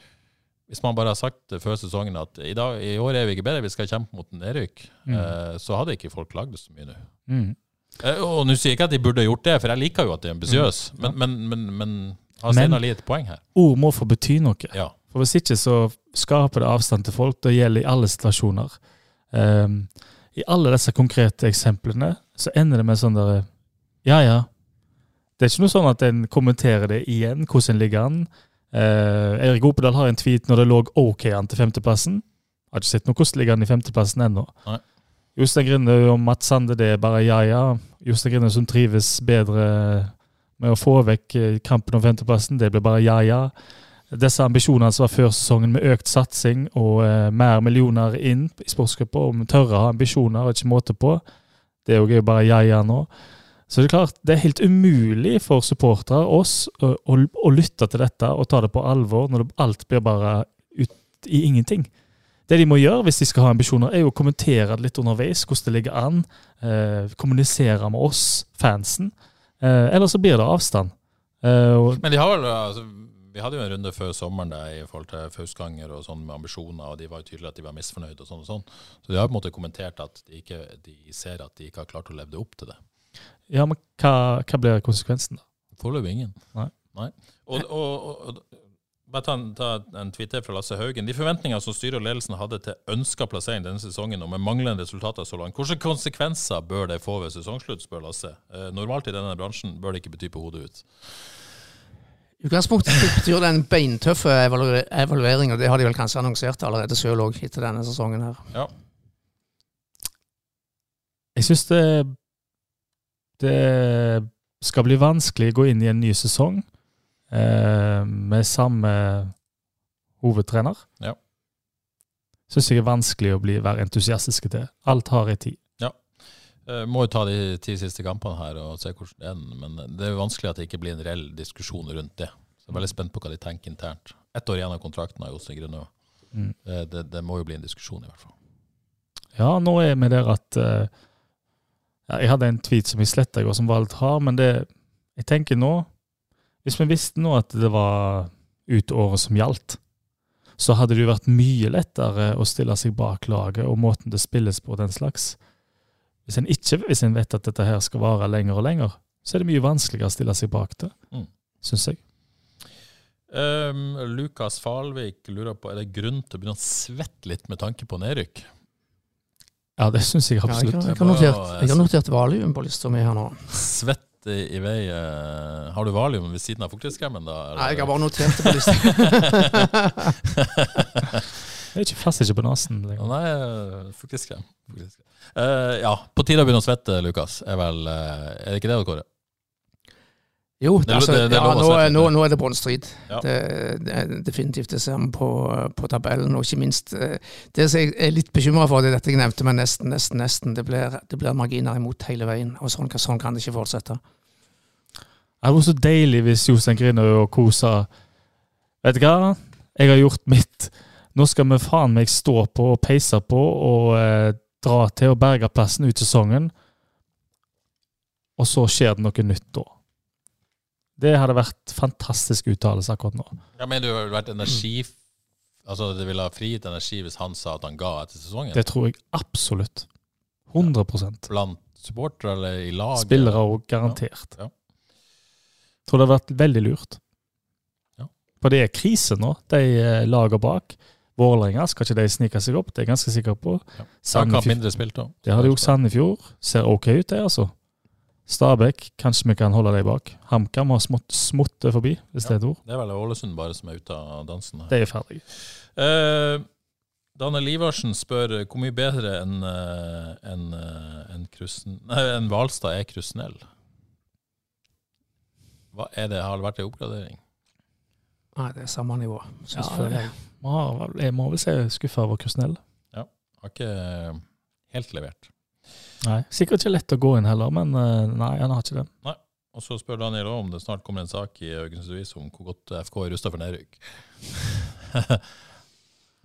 hvis man bare har sagt før sesongen at i, dag, i år er vi ikke bedre, vi skal kjempe mot en nedrykk, Mm. så hadde ikke folk klagd så mye nå. Mm. Eh, og nå sier jeg ikke at de burde gjort det, for jeg liker jo at de er ambisiøse, Mm. men, men, men, men har Steinar Lie et poeng her? Ord må få bety noe. Ja. For Hvis ikke så skaper det avstand til folk. Det gjelder i alle situasjoner. Um, I alle disse konkrete eksemplene så ender det med sånn der Ja, ja. Det er ikke noe sånn at en kommenterer det igjen, hvordan ligger an. Uh, Erik Opedal har en tweet når det lå OK an til femteplassen. Har ikke sett noe hvordan ligger an i femteplassen ennå. Nei. Jostein Grinde og Mats Sande, det er bare ja, ja. Jostein Grinde som trives bedre med å få vekk eh, kampen om femteplassen, det blir bare ja, ja disse ambisjonene som var før sesongen med økt satsing og eh, mer millioner inn i sportsgruppa, om tørre ambisjoner og ikke måte på, det er jo bare ja-ja nå. Så det er klart, det er helt umulig for supportere, oss, å, å, å lytte til dette og ta det på alvor når det, alt blir bare ut i ingenting. Det de må gjøre hvis de skal ha ambisjoner, er jo å kommentere det litt underveis, hvordan det ligger an. Eh, kommunisere med oss, fansen. Eh, eller så blir det avstand. Eh, Men de har vel altså, Vi hadde jo en runde før sommeren der, i forhold til Fausganger og sånn med ambisjoner, og de var jo tydelige at de var misfornøyde og sånn og sånn. Så de har på en måte kommentert at de, ikke, de ser at de ikke har klart å leve opp til det. ja, men hva, hva blir konsekvensen, da? Foreløpig ingen. Nei. Og, og, og, og bare ta en, ta en Twitter fra Lasse Haugen. De forventningene som styret og ledelsen hadde til ønska plassering denne sesongen, og med manglende resultater så langt, hvilke konsekvenser bør det få ved sesongslutt, spør Lasse. Eh, normalt i denne bransjen bør det ikke bety på hodet ut. I utgangspunktet betyr det en beintøff evaluering, og det har de vel kanskje annonsert allerede sjøl òg, etter denne sesongen her. Ja. Jeg syns det, det skal bli vanskelig å gå inn i en ny sesong eh, med samme hovedtrener. Ja. Syns jeg er vanskelig å bli, være entusiastisk til. Alt har en tid. Ja. må jo ta de ti siste kampene her og se hvordan det er. Men det er jo vanskelig at det ikke blir en reell diskusjon rundt det. Så jeg er veldig spent på hva de tenker internt. Ett år igjen av kontrakten av Jostein Grønø. Mm. Det, det, det må jo bli en diskusjon, i hvert fall. Ja, nå er vi der at uh, Jeg hadde en tweet som jeg sletta i går, som var litt hard, men det Jeg tenker nå Hvis vi visste nå at det var ut året som gjaldt, så hadde det jo vært mye lettere å stille seg bak laget og måten det spilles på, den slags. Hvis en ikke hvis en vet at dette her skal vare lenger og lenger, så er det mye vanskeligere å stille seg bak det, Mm. syns jeg. Um, Lukas Falvik lurer på er det grunn til å begynne å svette litt med tanke på nedrykk. Ja, det syns jeg Ja, jeg, absolutt. har- jeg, har er notert, jeg har notert valium på lista mi her nå. Svett i, i vei eh, Har du valium ved siden av fuktighetskremen, da? eller? Nei, jeg har bare notert det på lista. Jeg er ikke fast ikke på nesen Nei, eh, fuktighetskrem. Fuktighetskrem. Eh, ja, på tide å begynne å svette, Lukas. Er, vel, er det ikke det, Kåre? Jo, Det altså, det- det er ja, nå, nå, det. nå er det bånnstrid. Ja. Det, er definitivt det ser vi på, på tabellen. Og ikke minst eh, det som jeg er litt bekymra for, det er dette jeg nevnte, men nesten, nesten, nesten. Det blir, det blir marginer imot hele veien. Og sånn, kan- sånn kan det ikke fortsette. Det hadde vært så deilig hvis Jostein Grinø og co. sa Vet du hva, jeg har gjort mitt. Nå skal vi faen meg stå på og peise på og eh, dra til og berge plassen ut sesongen. Og så skjer det noe nytt da. Det hadde vært fantastisk uttalelse akkurat nå. Jeg mener det ville vært energi Altså det ville ha frigitt energi hvis han sa at han ga etter sesongen? Det tror jeg absolutt. 100% Blant supportere eller i lag? Spillere òg, garantert. Ja. Tror det hadde vært veldig lurt. Ja. For det er krise nå, de eh, lager bak. Vålerenga skal ikke de snike seg opp, det er jeg ganske sikker på. Ja. Sandefjord. Sandefjord, mindre spilt da. det har de gjort Sandefjord. Ser ok ut, det, altså. Stabæk, kanskje vi kan holde dem bak. HamKam har smått, det forbi, hvis det er et ord. Det er vel Ålesund bare som er ute av dansen. her. De er ferdig. Eh, Daniel Ivarsen spør hvor mye bedre enn en, en, en Hvalstad er Krusnell. Hva er det? Har det vært en oppgradering? Nei, det er samme nivå. Ja, jeg. Jeg må vel si skuffa over Krusnell. Har ikke eh, helt levert. Nei, Sikkert ikke lett å gå inn heller, men eh, nei, han har ikke det. Og så spør Daniel om det snart kommer en sak i Haugesundsvis om hvor godt FK er rusta for nedrykk.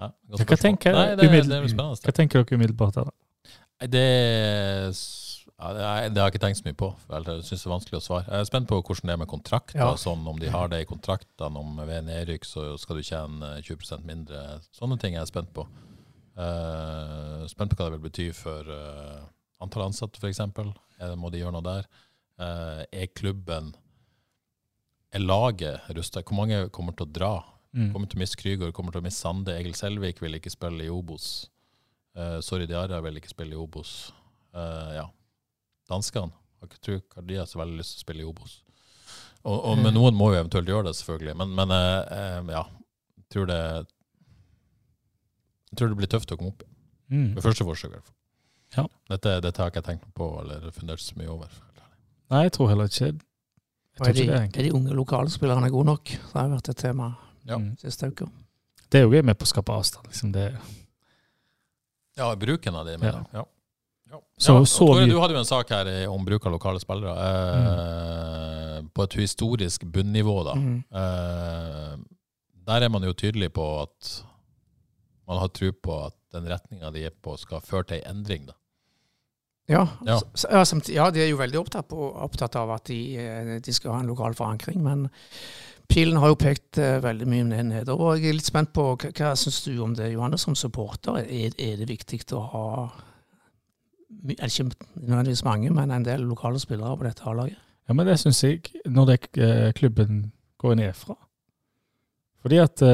ja, godt Hva tenker, Nei, det, det hva tenker dere umiddelbart der? da? Nei, Det, ja, det, er- det har jeg ikke tenkt så mye på. for Jeg synes det er vanskelig å svare. Jeg er spent på hvordan det er med kontrakter. Ja. Sånn, om de har det i kontraktene, om ved nedrykk så skal du tjene 20% mindre. Sånne ting er jeg spent på. Uh, spent på hva det vil bety for eh, antall ansatte, f.eks. Må de gjøre noe der? Eh, er klubben Er laget rusta? Hvor mange kommer til å dra? Mm. Kommer til å miste Krygård, kommer til å miste Sande. Egil Selvik vil ikke spille i Obos. Uh, Sorry Diarra vil ikke spille i Obos. Uh, ja. Danskene har ikke tror at de har så veldig lyst til å spille i Obos. Og, og, men noen må jo eventuelt gjøre det, selvfølgelig. Men, men uh, eh, ja, jeg tror det Jeg tror det blir tøft å komme opp i. Mm. Ved første forsøk, i hvert fall. Ja. Dette, dette har ikke jeg tenkt på eller fundert så mye over. Nei, jeg tror heller ikke tror er, de, ikke det. er de unge lokalspillerne gode nok? Det har vært et tema Ja. Mm. siste uka. Det er jo gøy med på å skape avstand. Liksom det. Ja, bruken av det, mener jeg. Ja. Ja. Så- ja, så Tore, du hadde jo en sak her om bruk av lokale spillere. Eh, På et historisk bunnivå, da. Mm. Eh, der er man jo tydelig på at man har tro på at den retninga de er på, skal føre til en endring. da. Ja, Ja. ja, de er jo veldig opptatt, på, opptatt av at de, eh, de skal ha en lokal forankring. Men pilen har jo pekt eh, veldig mye ned nedover. Jeg er litt spent på hva, hva syns du om det, Johannes, som supporter? Er, er det viktig å ha er ikke nødvendigvis mange, men en del lokale spillere på dette A-laget? Ja, men det syns jeg, når det, eh, klubben går nedfra. Fordi at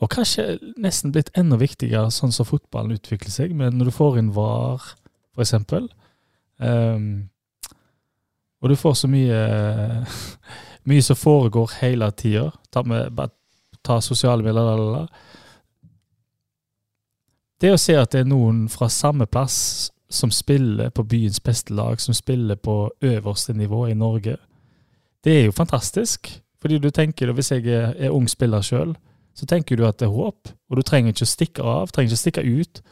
Og kanskje nesten blitt enda viktigere sånn som fotballen utvikler seg, men når du får inn VAR, for eksempel ehm, Og du får så mye Mye som foregår hele tida. Ta, ta sosiale medier, la, la, la. Det å se at det er noen fra samme plass som spiller på byens beste lag, som spiller på øverste nivå i Norge, det er jo fantastisk. Fordi du tenker, Hvis jeg er, er ung spiller sjøl, så tenker du at det er håp. Og du trenger ikke å stikke av, trenger ikke å stikke ut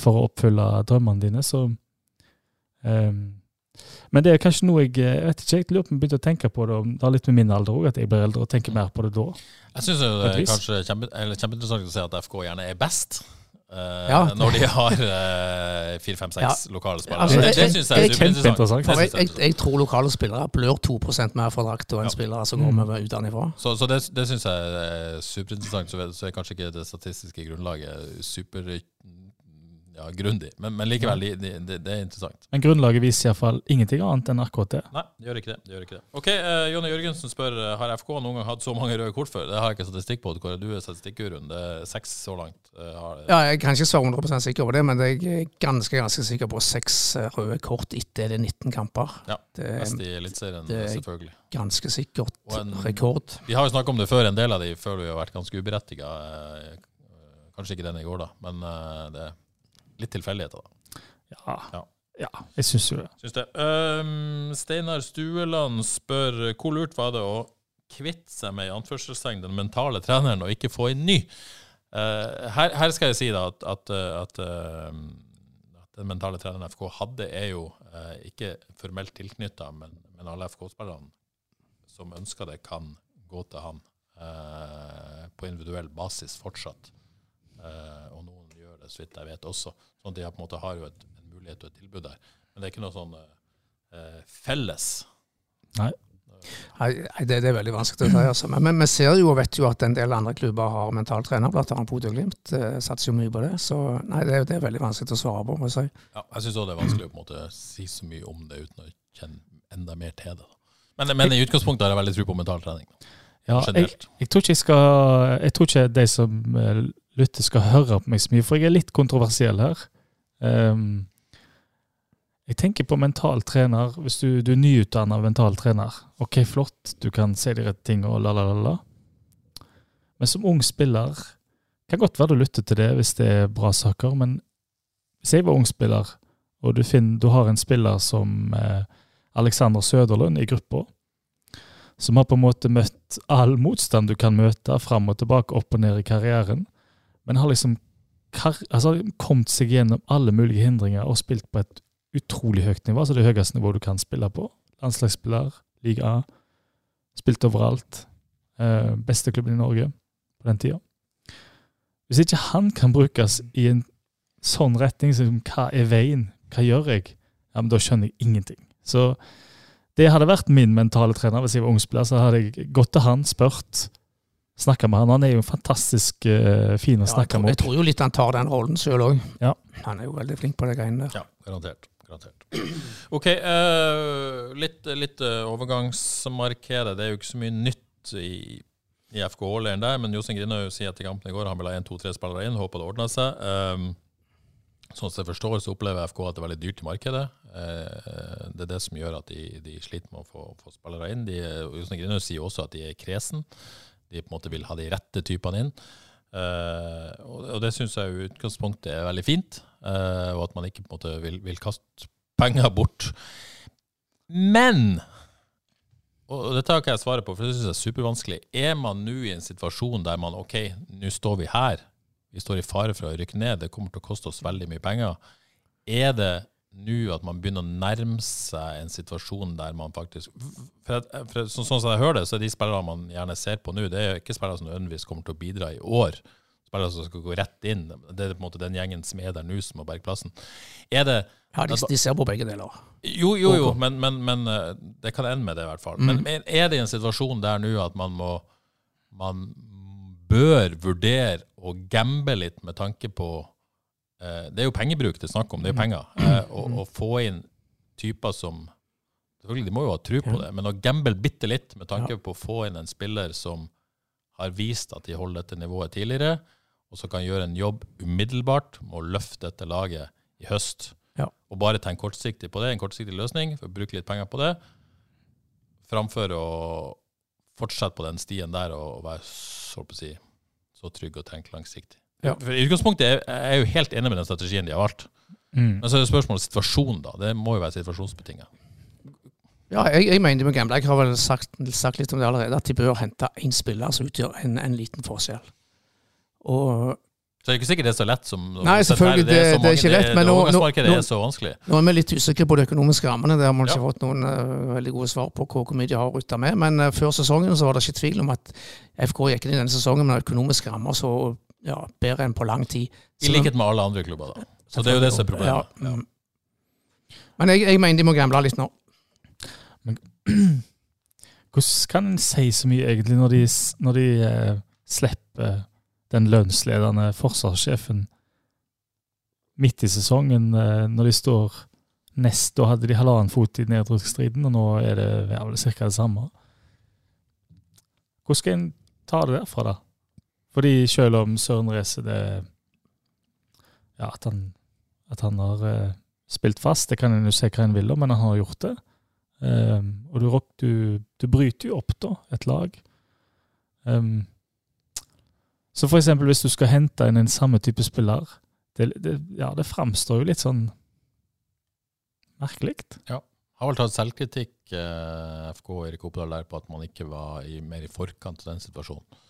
for å oppfylle drømmene dine. Så ehm, Men det er kanskje noe jeg jeg vet ikke, jeg lurer på om jeg begynte å tenke på det, om det har litt med min alder òg, at jeg blir eldre og tenker mer på det da. Jeg syns det er kanskje kjempe, kjempeinteressant å se at FK gjerne er best. Uh, Ja. Når de har eh, fire, fem, seks lokale spillere. Altså, det det syns jeg er superinteressant. Kjempeinteressant. Jeg, jeg jeg, jeg tror lokale spillere blør 2% mer for drakt enn Ja. spillere som går med utenfra. Så, så det, det syns jeg er superinteressant. Så, så er kanskje ikke det statistiske grunnlaget super ja, grundig, men, men likevel, det de, de, det er interessant. Men grunnlaget viser iallfall ingenting annet enn RKT. Nei, det gjør ikke det. det, gjør ikke det. Ok, uh, Jonny Jørgensen spør eh, har FK noen gang hatt så mange røde kort før. Det har jeg ikke statistikk på. Hvor du er statistikkguruen. Det er seks så langt. Uh, har, Ja, jeg kan ikke svare 100% sikker på det, men jeg er ganske ganske sikker på seks røde kort etter det 19 kamper. Ja, Det er i Eliteserien, er- selvfølgelig. ganske sikkert en- rekord. Vi har jo snakket om det før, en del av de føler vi har vært ganske uberettiga. Kanskje ikke den i går, da, men det er litt tilfeldigheter, da. Ja, Ja. ja jeg syns jo det. Syns det. Um, Steinar Stueland spør hvor lurt var det å kvitte seg med i anførselstegn den mentale treneren og ikke få en ny. Uh, her, her skal jeg si da at, at, eh, at, uh, at den mentale treneren FK hadde, er jo uh, ikke formelt tilknytta, men, men alle FK-spillerne som ønsker det, kan gå til han eh, på individuell basis fortsatt. Så vidt jeg vet også. Sånn at de på en måte har jo et, en mulighet og et tilbud der. Men det er ikke noe sånn eh, felles. Nei, nei, det, det er veldig vanskelig å si. Altså. Men, men vi ser jo og vet jo at en del andre klubber har mentaltrener, blant annet Bodø-Glimt eh, Satser jo mye på det. Så nei, det, det er veldig vanskelig å svare på. Må jeg si. Ja, jeg syns òg det er vanskelig å på en måte si så mye om det uten å kjenne enda mer til det. Men, men i utgangspunktet har jeg veldig tro på mental trening. Ja, jeg, jeg, tror ikke jeg, skal, jeg tror ikke de som eh, lytter, skal høre på meg så mye, for jeg er litt kontroversiell her. Um, jeg tenker på mental trener. Hvis du, du er nyutdannet mental trener, ok, flott, du kan se de rette tingene og la, la, la, la. Men som ung spiller kan godt være du lytter til det hvis det er bra saker, men hvis jeg var ung spiller, og du, finner, du har en spiller som eh, Alexander Søderlund i gruppa, som har på en måte møtt all motstand du kan møte, fram og tilbake, opp og ned i karrieren, men har liksom altså, kommet seg gjennom alle mulige hindringer og spilt på et utrolig høyt nivå, altså det høyeste nivået du kan spille på. Landslagsspiller, liga A, spilt overalt. Eh, beste klubben i Norge på den tida. Hvis ikke han kan brukes i en sånn retning som hva er veien, hva gjør jeg, ja, men da skjønner jeg ingenting. Så det hadde vært min mentale trener hvis jeg var ungspiller. Så hadde jeg gått til han, spurt, snakka med han. Han er jo fantastisk uh, fin å Ja, snakke med. jeg tror jo litt han tar den rollen sjøl òg. Ja. Han er jo veldig flink på de greiene der. Ja, garantert. garantert. Ok, uh, litt, litt uh, overgangsmarkere. Det er jo ikke så mye nytt i, i FK Åleren der, men Jostein Grinhaug sier etter kampen i går han vil ha én, to, tre spillere inn. Håper det ordner seg. Um, sånn som jeg forstår, så opplever FK at det er veldig dyrt i markedet. Eh, det er det som gjør at de, de sliter med å få, få spillere inn. De, Jostein Grinhaug sier også at de er kresen. De på en måte vil ha de rette typene inn. Uh, og, det syns jeg i utgangspunktet er veldig fint. uh, og at man ikke på en måte vil, vil kaste penger bort. Men og dette har ikke jeg svaret på, for det syns jeg er supervanskelig. Er man nå i en situasjon der man OK, nå står vi her. Vi står i fare for å rykke ned. Det kommer til å koste oss veldig mye penger. Er det nå at man begynner å nærme seg en situasjon der man faktisk for, for, så, Sånn som jeg hører det, så er de spillerne man gjerne ser på nå, det er jo ikke spillere som nødvendigvis kommer til å bidra i år. Spillere som skal gå rett inn. Det er på en måte den gjengen som er der nå, som må berge plassen. Er det Ja, de, de ser på begge deler. jo, jo, jo, men, men, men eh, det kan ende med det, i hvert fall. Men Mm. men er det en situasjon der nå at man må Man bør vurdere å gamble litt med tanke på eh, Det er jo pengebruk det er snakk om, det er Mm. jo penger. Eh, og få inn typer som Selvfølgelig, de må jo ha tro på det, men å gamble bitte litt med tanke på å få inn en spiller som har vist at de holder dette nivået tidligere, og som kan gjøre en jobb umiddelbart med å løfte dette laget i høst. Ja. Og bare tenke kortsiktig på det, en kortsiktig løsning, for å bruke litt penger på det, framfor å fortsette på den stien der og være så, å si, så trygg og tenke langsiktig. Ja. For I utgangspunktet er jeg er jo helt enig med den strategien de har valgt. Mm. Men så er det spørsmålet situasjonen, da. Det må jo være situasjonsbetinget. Ja, jeg, jeg mener med gamble. Jeg har vel sagt, sagt litt om det allerede, at de bør hente én spiller som utgjør en, en liten forskjell. Og Så det er ikke sikkert det er så lett som Nei, selvfølgelig, det, er det- det er ikke lett, men nå- nå- er så vanskelig. Nå er vi litt usikre på de økonomiske rammene. Det har vi ikke Ja. fått noen uh, veldig gode svar på hvor hvor mye de har rutta med. Men uh, før sesongen så var det ikke tvil om at FK gikk inn i denne sesongen med økonomiske rammer så ja, bedre enn på lang tid. I likhet med alle andre klubber, da. Så det er jo det som er problemet. Ja, Ja. Men jeg, jeg mener de må gamble litt nå. Hvordan kan en si så mye egentlig når de, når de eh, slipper den lønnsledende forsvarssjefen midt i sesongen, eh, når de står nest Da hadde de halvannen fot i nedrykksstriden, og nå er det ja, ca. det samme. Hvordan skal en ta det derfra, da? Fordi selv om Søren Reise det Ja, at han, at han har uh, spilt fast, det kan en jo se hva en vil om, men han har gjort det. Um, og du, du, du bryter jo opp da, et lag. Um, så for eksempel hvis du skal hente inn en samme type spiller, det, det, ja, det framstår jo litt sånn merkelig. Ja. Har vel tatt selvkritikk, eh, FK og Erik Oppdal, der på at man ikke var i, mer i forkant av den situasjonen.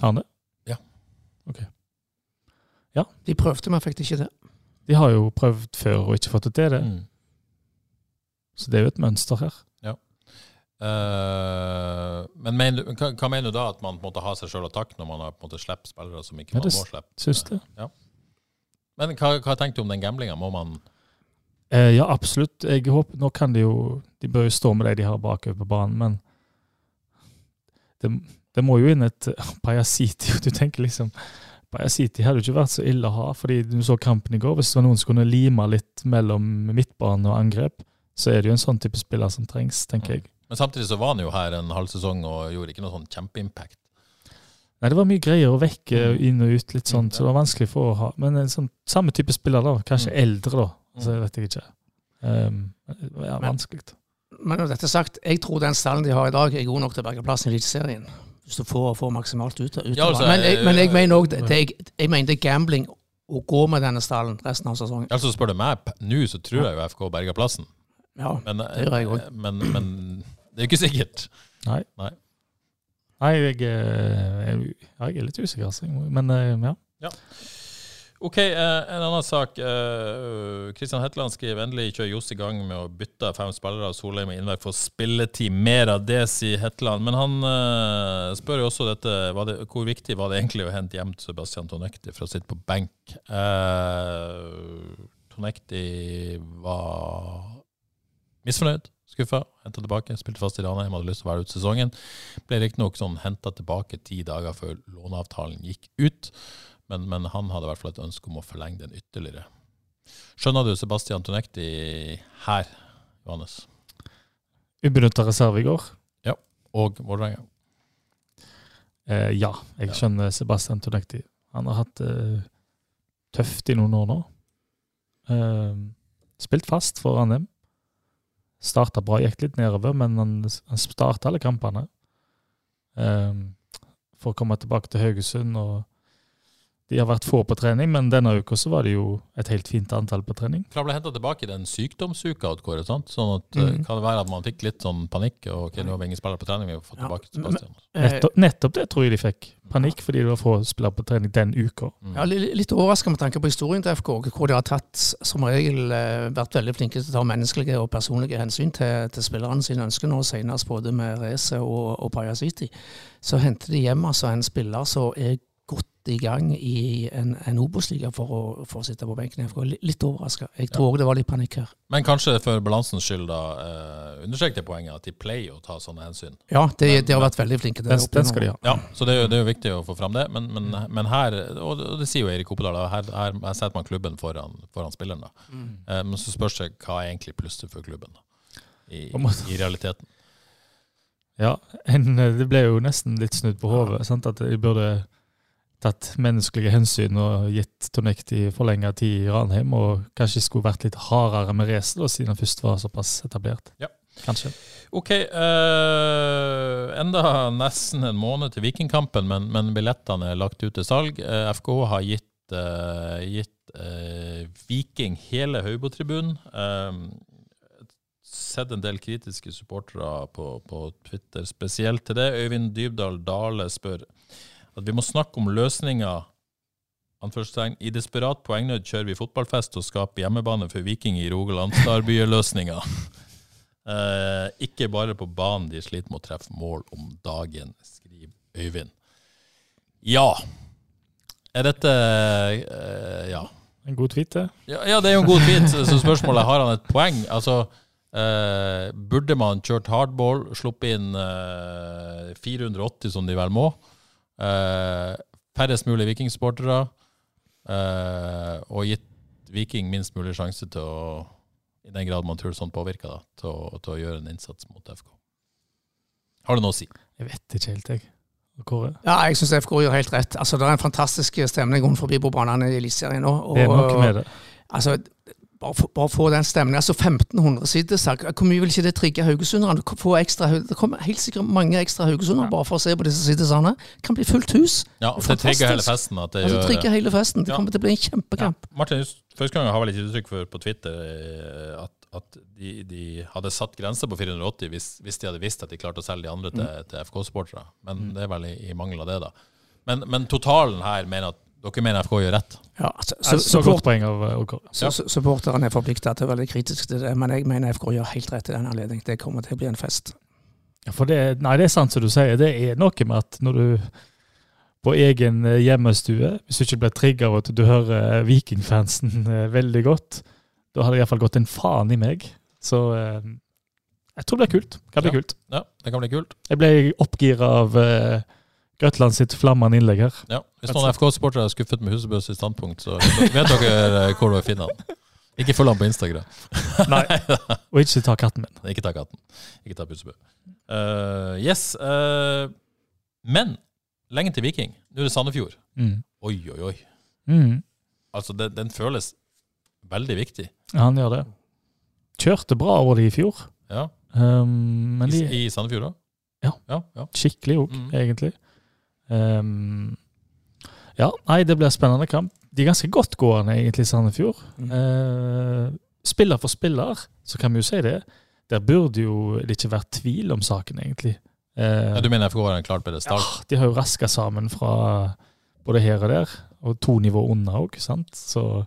Arne? De prøvde, men fikk det ikke til. De har jo prøvd før og ikke fått det til, det. Mm. Så det er jo et mønster her. Eh, men mener, du- hva, hva mener du da? At man på en måte har seg sjøl å takke når man har på en måte slipper spillere som ikke Ja, man må slippe? Syns det. Ja. Men hva, hva tenker du om den gamblinga? Må man uh, ja, absolutt. Jeg håper, nå kan de jo De bør jo stå med de de har bakover på banen, men det, det må jo inn et Pajasiti. Du tenker liksom Pajasiti hadde jo ikke vært så ille å ha, fordi du så kampen i går. Hvis det var noen som kunne lime litt mellom midtbane og angrep, så er det jo en sånn type spiller som trengs, tenker jeg. Men samtidig så var han jo her en halv sesong og gjorde ikke noe sånn kjempeimpact. Nei, det var mye greier å vekke Mm. inn og ut, litt sånn, Mm, så det var vanskelig for å ha Men en sånn samme type spiller, da. Kanskje Mm. eldre, da. Så Mm. vet jeg ikke. Um, ja, Men- vanskelig. Men når dette er sagt, jeg tror den stallen de har i dag, er god nok til å berge plassen i Eliteserien. Hvis du får, får maksimalt ut, ut Ja, av altså, det. Men jeg, men jeg eh, mener òg er- jeg mener det er gambling å gå med denne stallen resten av sesongen. Altså Spør du meg nå, så tror jeg jo FK berger plassen. Ja, Men, det gjør jeg òg. men, men det er jo ikke sikkert. Nei. Nei. Nei, jeg, eh, jeg, jeg er litt usikker, altså. Men ja. ja. Ok, eh, en annen sak. Eh, Kristian Hetland skriver endelig kjører Johs i gang med å bytte fem spillere av Solheim og Innverk for spilletid. Mer av det, sier Hetland. Men han eh, spør jo også dette det, hvor viktig var det egentlig å hente hjem Sebastian Tonekti for å sitte på benk. Eh, Tonekti var misfornøyd, skuffa, henta tilbake. Spilte fast i Ranheim, hadde lyst til å være ute sesongen. Ble riktignok sånn henta tilbake ti dager før låneavtalen gikk ut. Men, men han hadde i hvert fall et ønske om å forlenge den ytterligere. Skjønner du Sebastian Tonekti her, Johannes? Ubenytta reserve i går. Ja. Og Vålerenga? Eh, ja, jeg skjønner Sebastian Tonekti. Han har hatt det tøft i noen år nå. Eh, spilt fast for Ranheim. Starta bra, gikk litt nedover, men han, han starta alle kampene. Eh, for å komme tilbake til Haugesund. og De har vært få på trening, men denne uka så var det jo et helt fint antall på trening. For han ble henta tilbake i den sykdomsuka, Kåre, sant? Sånn at, Mhm. kan det være at man fikk litt sånn panikk, og ok, nå har vi ingen spillere på trening, vi har fått Ja, tilbake men- Sebastian. Eh, Nettopp, nettopp det tror jeg de fikk. Panikk fordi det var få spillere på trening den uka. Mm. Ja, litt overraska med tanke på historien til FK, hvor de har tatt som regel eh, vært veldig flinke til å ta menneskelige og personlige hensyn til, til spillerne sine ønsker nå, senest både med Reze og, og City. Så henter de hjem altså en spiller som er godt i gang i en, en Obos-liga for, å- for å sitte på benken i FK. Litt overraska. Jeg tror òg det var litt panikk her. Men kanskje for balansens skyld, da, eh, understrek det poenget at de pleier å ta sånne hensyn. Ja, de, Men- de har vært veldig flinke til Den, det. den skal de ha. Ja, så det er jo, det er jo viktig å få fram det. Men, men, men her, og det, og det sier jo Erik Opedal, her, her, her setter man klubben foran, foran spilleren. da. Mm. Eh, men så spørs det hva er egentlig plusset for klubben da, i, i realiteten. Ja, en, det ble jo nesten litt snudd på hodet. At de burde tatt menneskelige hensyn og gitt Tonekti forlenga tid i Ranheim, og kanskje skulle vært litt hardere med racet, siden han først var såpass etablert. Ja. Kanskje. Ok, Uh, enda nesten en måned til Vikingkampen, men, men billettene er lagt ut til salg. Uh, FK har gitt, uh, gitt eh, Viking hele Høybo-tribunen. Eh, sett en del kritiske supportere på, på Twitter spesielt til det. Øyvind Dybdahl Dale spør at vi må snakke om løsninger I desperat poengnød kjører vi fotballfest og skaper hjemmebane for Viking i Rogaland. Starby-løsninga. Eh, ikke bare på banen de sliter med å treffe mål om dagen, skriver Øyvind. Ja. Er dette eh, Ja. En god tweet, det. Ja, ja, det er jo en god tweet, så spørsmålet har han et poeng. Altså, eh, burde man kjørt hardball, sluppet inn eh, 480 som de vel må? Eh, færrest mulig vikingsportere, eh, og gitt Viking minst mulig sjanse til å i den grad man tror sånn påvirker, da, til, å, til å gjøre en innsats mot FK. Har du noe å si? Jeg vet ikke helt, jeg. Kåre? Ja, jeg syns FK gjør helt rett. Altså, Det er en fantastisk stemning rundt forbi på banene i Eliteserien nå. og- Det er noe med det. Altså, bare få, bare få den stemningen. Altså 1500 sitter, så Hvor mye vil ikke det trigge haugesunderne? Ekstra Det kommer helt sikkert mange ekstra haugesundere bare for å se på disse sittesene. Det kan bli fullt hus. Ja, Det for det trigger hele festen. At det Altså, gjør, trigger hele festen. Det Ja. kommer til å bli en kjempekamp. Martin, første gang har vel ikke uttrykk for på Twitter eh, at, at de, de hadde satt grenser på 480 hvis, hvis de hadde visst at de klarte å selge de andre til, til FK-supportere. Men det er vel i, i mangel av det, da. Men, men totalen her mener at dere mener FK gjør rett. Ja, Så, så, så support, godt poeng av eh, så, så, supporterne er forplikta til å være litt kritiske til det, men jeg mener FK gjør helt rett i den anledning. Det kommer til å bli en fest. Ja, for det, nei, det er sant som du sier. Det er noe med at når du på egen eh, hjemmestue, hvis du ikke blir trigga av at du hører eh, Vikingfansen eh, veldig godt, da hadde det iallfall gått en faen i meg. Så eh, jeg tror det blir kult. Det Kan bli Ja. kult. Ja, det kan bli kult. Jeg ble oppgira av eh, Grøtland sitt flammende innlegg her. Ja. Hvis noen FK-sportere er skuffet med Husebø sitt standpunkt, så vet dere eh, hvor dere finner han. Ikke følg han på Instagram. Nei. Og ikke ta katten min. Ikke ta katten. Ikke ta Husebø. Uh, yes. Uh, men lenge til Viking. Nå er det Sandefjord. Mm. Oi, oi, oi. Mm. Altså, den, den føles veldig viktig. Ja, han gjør det. Kjørte bra over det i fjor. Ja. Um, men de I, I Sandefjord, da? Ja. ja, ja. skikkelig òg, Mm. egentlig. Um, ja, nei, det blir en spennende kamp. De er ganske godtgående, egentlig, Sandefjord. Mm. Uh, spiller for spiller, så kan vi jo si det. Der burde jo det ikke vært tvil om saken, egentlig. Uh, Ja, du mener FK har en klart bedre start? ja, de har jo raska sammen fra både her og der, og to nivå unna òg, sant. Så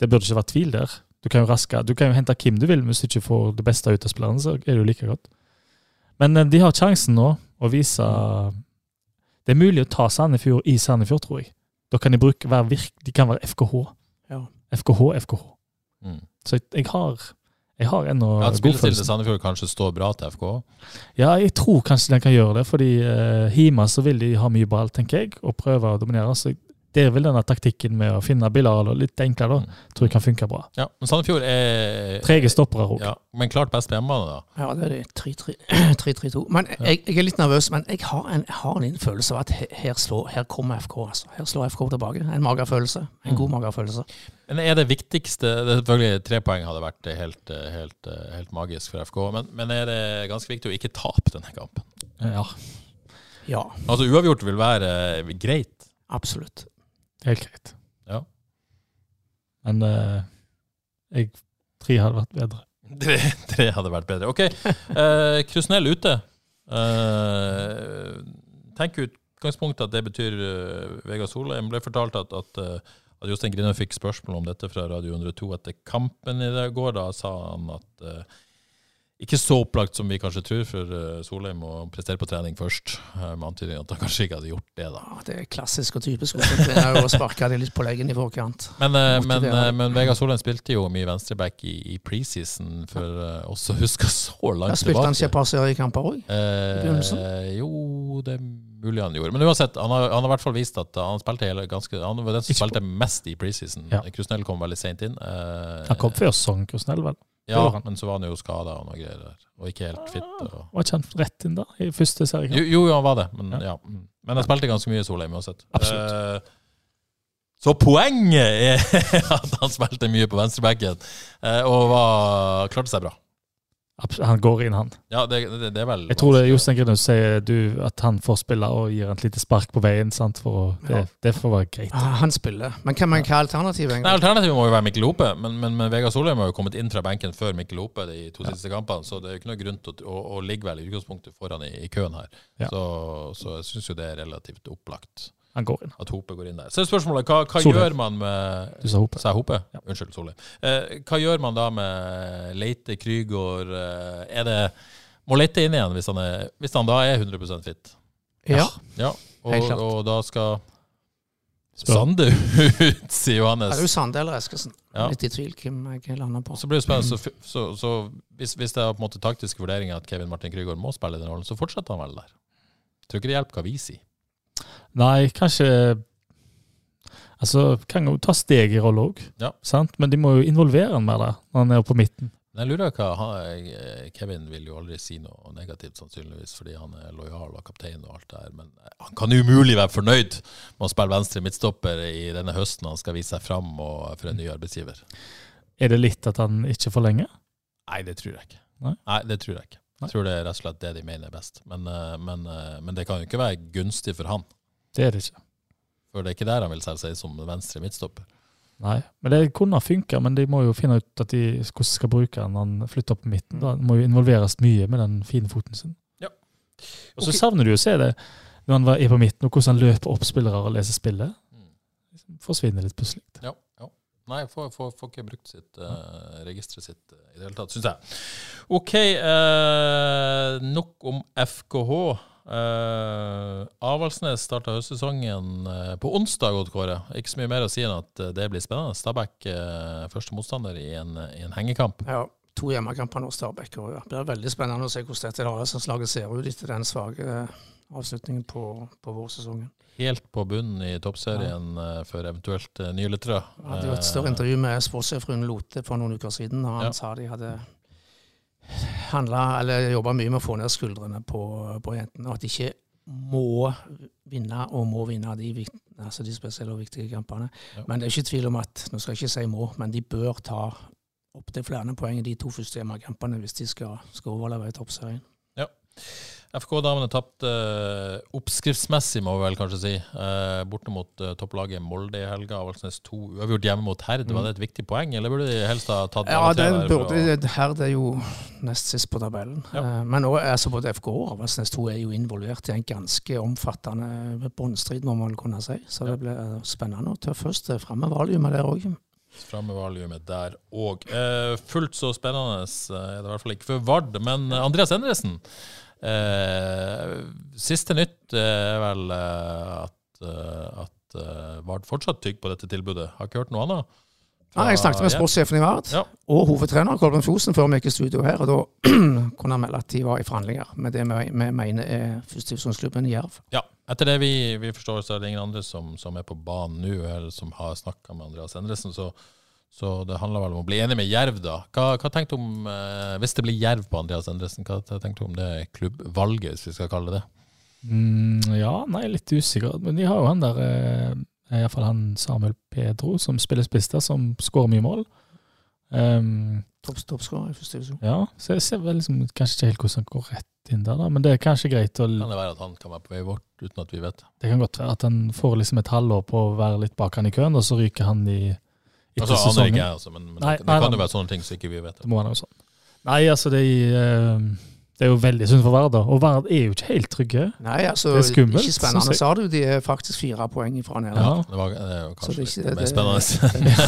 det burde ikke vært tvil der. Du kan jo raske, du kan jo hente hvem du vil, men hvis du ikke får det beste ut av spillerne, så er det jo like godt. Men eh, de har sjansen nå å vise Det er mulig å ta Sandefjord i Sandefjord, tror jeg. Da kan de bruke være virk, De kan være FKH. Ja. FKH, FKH. Mm. Så jeg, jeg har jeg har ennå Ja, At spillestilen til. Sandefjord kanskje står bra til FK? Ja, jeg tror kanskje den kan gjøre det, fordi uh, Hima så vil de ha mye ball, tenker jeg, og prøve å dominere. Så det er vel denne taktikken med å finne Bilal og litt enklere, da, tror jeg kan funke bra. Ja, men Sandefjord er Trege stoppere òg. Ja, men klart best på hjemmebane, da. Ja, det er det. 3-3-2. Men jeg, jeg er litt nervøs, men jeg har en, jeg har en følelse av at her, slår, her kommer FK. altså. Her slår FK tilbake. En magefølelse. En god magefølelse. Men er det viktigste det er Selvfølgelig tre poeng hadde vært helt, helt, helt magisk for FK, men, men er det ganske viktig å ikke tape denne kampen? Ja, Ja, Altså Uavgjort vil være greit. absolutt. Helt greit. Ja. Men eh, jeg tre hadde vært bedre. Tre, tre hadde vært bedre. OK. Uh, Krusnell ute. Uh, tenk utgangspunktet at det betyr uh, Vegard Solheim. Ble fortalt at, at, uh, at Jostein Grine fikk spørsmål om dette fra Radio 102 etter kampen i går. Da sa han at uh, ikke så opplagt som vi kanskje tror for uh, Solheim å prestere på trening først, uh, med antydning at han kanskje ikke hadde gjort det. da. Det er klassisk og typisk å sparke det litt på leggen i forkant. Men, uh, men, men Vegard Solheim spilte jo mye venstreback i, i preseason, for uh, oss som husker så langt Der spilte han ikke et par seriekamper òg. Eh, jo, det er mulig han gjorde. Men uansett, han har, han har i hvert fall vist at han spilte hele ganske Han var den som spilte mest i preseason. Ja. Krusnell kom veldig seint inn. Eh, Han kom før sesongen, Krusnell, vel? Ja, var men så var han jo skada og noe greier der. Og ikke helt fit. Og... Var ikke han rett inn da, i første seriekamp? Jo, jo, han var det, men Ja. ja. mm. Men jeg spilte ganske mye Solheim uansett. Absolutt. Eh, så poenget er at han spilte mye på venstrebacken eh, og var, klarte seg bra. Han går inn, han. Ja, det, det, det er vel Jeg tror det er Jostein Grinus sier du, at han får spille og gir et lite spark på veien. sant? For å, det, Ja. det får være greit. Ah, Han spiller. Men hva, er, hva er alternativet? Nei. Alternativet må jo være Mikkel Hope, men, men, men Vegard Solheim har jo kommet inn fra benken før Mikkel Hope de to siste kampene, så det er jo ikke noe grunn til å, å, å ligge vel i utgangspunktet foran i, i køen her. Ja. Så, så jeg syns jo det er relativt opplagt Han går inn. at Hope går inn der. Så er spørsmålet hva, hva gjør man med Du sa Hope. Sa Hope? Ja. Unnskyld, Solheim. Eh, hva gjør man da med Leite Krygård? Eh, er det Må Leite inn igjen hvis han, er, hvis han da er 100 fit? Ja. Ja. Og, Helt klart. og da skal Sande ut, sier Er Johannes. det jo Sande eller Eskesen? Ja. Litt i tvil hvem jeg lander på. Så blir det spennende. Så, så, så hvis, hvis det er på en måte taktiske vurderinger at Kevin Martin Krygård må spille den rollen, så fortsetter han vel der. Tror ikke det hjelper hva vi sier. Nei, kanskje Altså, kan jo ta steg i rolle òg, Ja. men de må jo involvere han mer der, når han er på midten. Jeg lurer hva han, Kevin vil jo aldri si noe negativt, sannsynligvis, fordi han er lojal og kaptein og alt det her. Men eh, han kan umulig være fornøyd med å spille venstre midtstopper i denne høsten han skal vise seg fram for en ny arbeidsgiver. Er det litt at han ikke forlenger? Nei, det tror jeg ikke. Nei? det tror jeg ikke. Jeg tror det er rett og slett det de mener er best. Men, eh, men, eh, men det kan jo ikke være gunstig for han. Det er det ikke. For det er ikke der han vil selge seg som venstre midtstopper. Nei, men det kunne funka, men de må jo finne ut at de, hvordan de skal bruke han når han flytter opp på midten. Da må jo involveres mye med den fine foten sin. Ja. Og så okay. savner du å se det når han var- er på midten, og hvordan han løper opp spillere og leser spillet. Mm. Forsvinner litt plutselig. Ja. Nei, får, får, ikke brukt sitt uh, registeret sitt uh, i det hele tatt, syns jeg. OK, uh, nok om FKH. Uh, Avaldsnes starta høstsesongen på onsdag, Odd Kåre. Ikke så mye mer å si enn at det blir spennende. Stabæk første motstander i en, i en hengekamp. Ja, to hjemmekamper nå, Stabæk. Det blir veldig spennende å se hvordan dette laget ser ut etter den svake avslutningen på, på vårsesongen. Helt på bunnen i toppserien ja. for eventuelt uh, nye lyttere. Jeg hadde jo et større intervju med sportssjef Rune Lote for noen uker siden, og han Ja. sa de hadde handla, eller jobba mye med å få ned skuldrene på, på jentene, og at de ikke må vinne og må vinne de, altså de spesielle og viktige kampene. Ja. Men det er ikke tvil om at nå skal jeg ikke si må, men de bør ta opptil flere poeng i de to første hjemmekampene hvis de skal, skal overleve i toppserien. FK-damene tapte uh, oppskriftsmessig, må vi vel kanskje si, eh, borte mot eh, topplaget Molde i helga. Avaldsnes 2 uavgjort hjemme mot Herd. Var det et viktig poeng, eller burde de helst ha tatt Ja, det burde, å- det- er jo nest sist på tabellen. Ja. Eh, Men også, altså både FK og Avaldsnes 2 er jo involvert i en ganske omfattende båndstrid, må man kunne si. Så det blir eh, spennende og tøff høst. Framme valiumet der òg. Framme valiumet der òg. Eh, fullt så spennende eh, er det i hvert fall ikke for Vard. Men eh, Andreas Endresen eh, Siste nytt er vel eh, at, eh, at eh, Vard fortsatt tygger på dette tilbudet. Har ikke hørt noe annet. Ja, jeg snakket med sportssjefen i Vard Ja. og hovedtrener Kolben Fosen før vi gikk i studio her. og Da kunne han melde at de var i forhandlinger med det vi mener er førstedivisjonsklubben Jerv. Ja, etter det vi, vi forstår, så er det ingen andre som, som er på banen nå, eller som har snakka med Andreas Endresen. Så, så det handler vel om å bli enig med Jerv, da. Hva, hva tenkte du om, eh, hvis det blir Jerv på Andreas Endresen, hva tenkte du om det klubbvalget, hvis vi skal kalle det det? Mm, ja, nei, litt usikker. Men de har jo han der, eh, iallfall han Samuel Pedro, som spiller spiss der, som skårer mye mål. Um, forstår Toppskårer i førstedivisjon. ja, så jeg ser vel liksom kanskje ikke helt hvordan han går rett inn der, da. Men det er kanskje greit å Kan det være at han kan være på vei bort, uten at vi vet det? Det kan godt være at han får liksom et halvår på å være litt bak han i køen, og så ryker han i Altså, aner sesongen. ikke jeg, altså, men, men Nei, det, nei, kan jo være sånne ting som ikke vi vet. Det må være noe sånn. Nei, altså, det eh, det er jo veldig synd for Vard. Og Vard er jo ikke helt trygge. Nei, altså, Det er skummelt, ikke spennende, sa du. De er faktisk fire poeng ifra nede. Ja. Det var, det er jo kanskje det er det- spennende.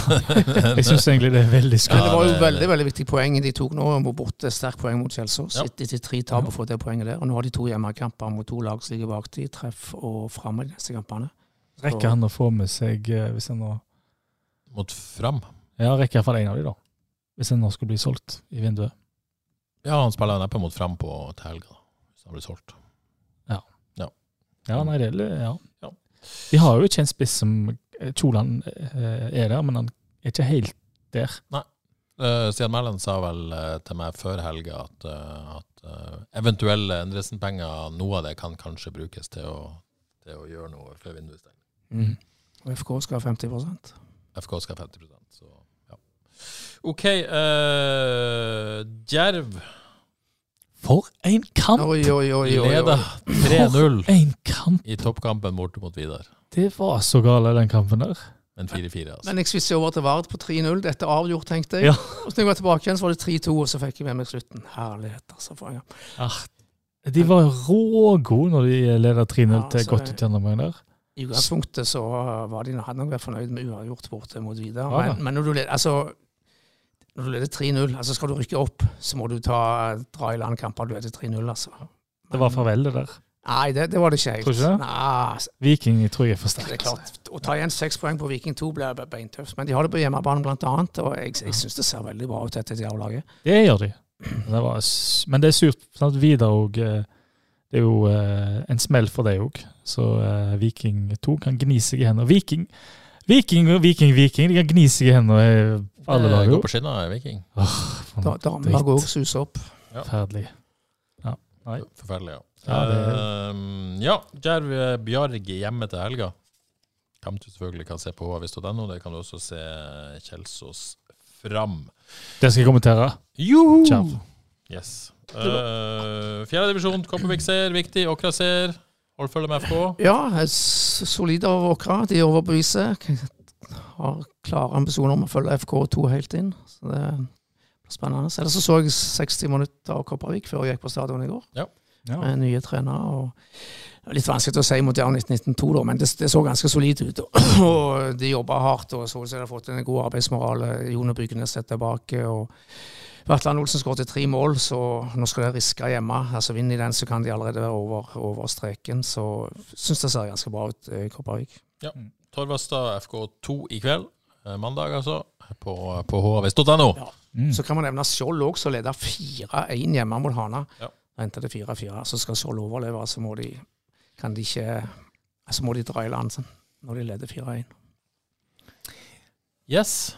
Jeg syns egentlig det er veldig skummelt. Ja, det var jo det- veldig veldig viktig poeng de tok nå. Må borte sterkt poeng mot Kjelsås. Ja. Etter tre tap og fått det poenget der. Og nå har de to hjemmekamper mot to lag som ligger bak de, treff og framme i de neste kampene. Rekker han å få med seg eh, hvis han nå Mot Fram. Ja, rekker iallfall en av de, da. Hvis en nå skulle bli solgt i vinduet. Ja, han spiller neppe mot Fram på til helga, hvis han blir solgt. Ja, nei, det er ja. Ja. De har jo ikke en spiss som Kjolan eh, er der, men han er ikke helt der. Nei. Uh, Stian Mæland sa vel uh, til meg før helga at, uh, at eventuelle Endresen-penger, noe av det kan kanskje brukes til å, til å gjøre noe før vinduet stenger. Mm. Og FK skal ha 50 FK skal ha 50 så ja. OK. Djerv. For en kamp! Oi, oi, oi, oi, oi. Leder 3-0 i toppkampen borte mot Vidar. Det var så gale, den kampen der. Men 4-4, altså. Men jeg svisser over til Vard på 3-0. Dette er avgjort, tenkte jeg. Ja. Og så når jeg var tilbake igjen, så var det 3-2, og så fikk jeg med meg slutten. Herlighet, altså. For, ja. Ach, de var rågode når de leda 3-0 Ja, til godt utgjennom ut der. I utgangspunktet så var de hadde nok vært fornøyd med uavgjort borte mot Vidar. Ja. Men, men når du leder, altså, når du leder 3-0, altså skal du rykke opp, så må du ta, dra i land kamper du leder 3-0, altså. Det var farvel, det der. Nei, det, det var det ikke helt. Tror du ikke det? Nei, Viking tror jeg er for er klart. Å ta igjen seks poeng på Viking 2 blir beintøft. Men de har det på hjemmebane, blant annet, og jeg, jeg syns det ser veldig bra ut, dette Djerv-laget. Det gjør de. Det var, men det er surt. Sant? Vidar og eh, Det er jo eh, en smell for deg òg. Så eh, Viking 2 kan gni seg i hendene. Viking, Viking Viking, Viking, de kan gni seg i hendene i alle dager. lag. Går jo. på skinner, Viking. Oh, Da, Damer går suser opp. Forferdelig. Nei. Forferdelig, ja. Ja, det- Ehm, ja, Djerv eh, Bjarg hjemme til helga. Kan du selvfølgelig kan se på HV.no. Det kan du også se Kjelsås fram. Det skal jeg kommentere. Joho! Yes. Uh, Fjerdedivisjon, Kopervik ser, viktig. Åkra ser. Hold følge med FK. Ja, solide av Åkra. De overbeviser. Har klare ambisjoner om å følge FK2 helt inn. Så det blir spennende. Ellers så så jeg 60 minutter av Kopervik før jeg gikk på stadion i går. Ja. Med nye trenere. og Litt vanskelig å si mot Jern 1992, da, men det, det så ganske solid ut. Og, og de jobba hardt og så ut som de har fått en god arbeidsmoral. Jone Bygnes er tilbake. og Vatland Olsen skåret tre mål, så nå skal de riske hjemme. altså Vinner de den, så kan de allerede være over, over streken. Så syns det ser ganske bra ut i Kopervik. Torvastad FK2 i kveld. Eh, Mandag, altså. På, på hvs.no. Ja. Mm. Så kan man nevne Skjold òg, som leder 4-1 hjemme mot Hana. Ja. Endte det 4-4. Så skal Skjold overleve, så må de kan de ikke Så må de dra i land sånn, når de leder 4-1. Yes.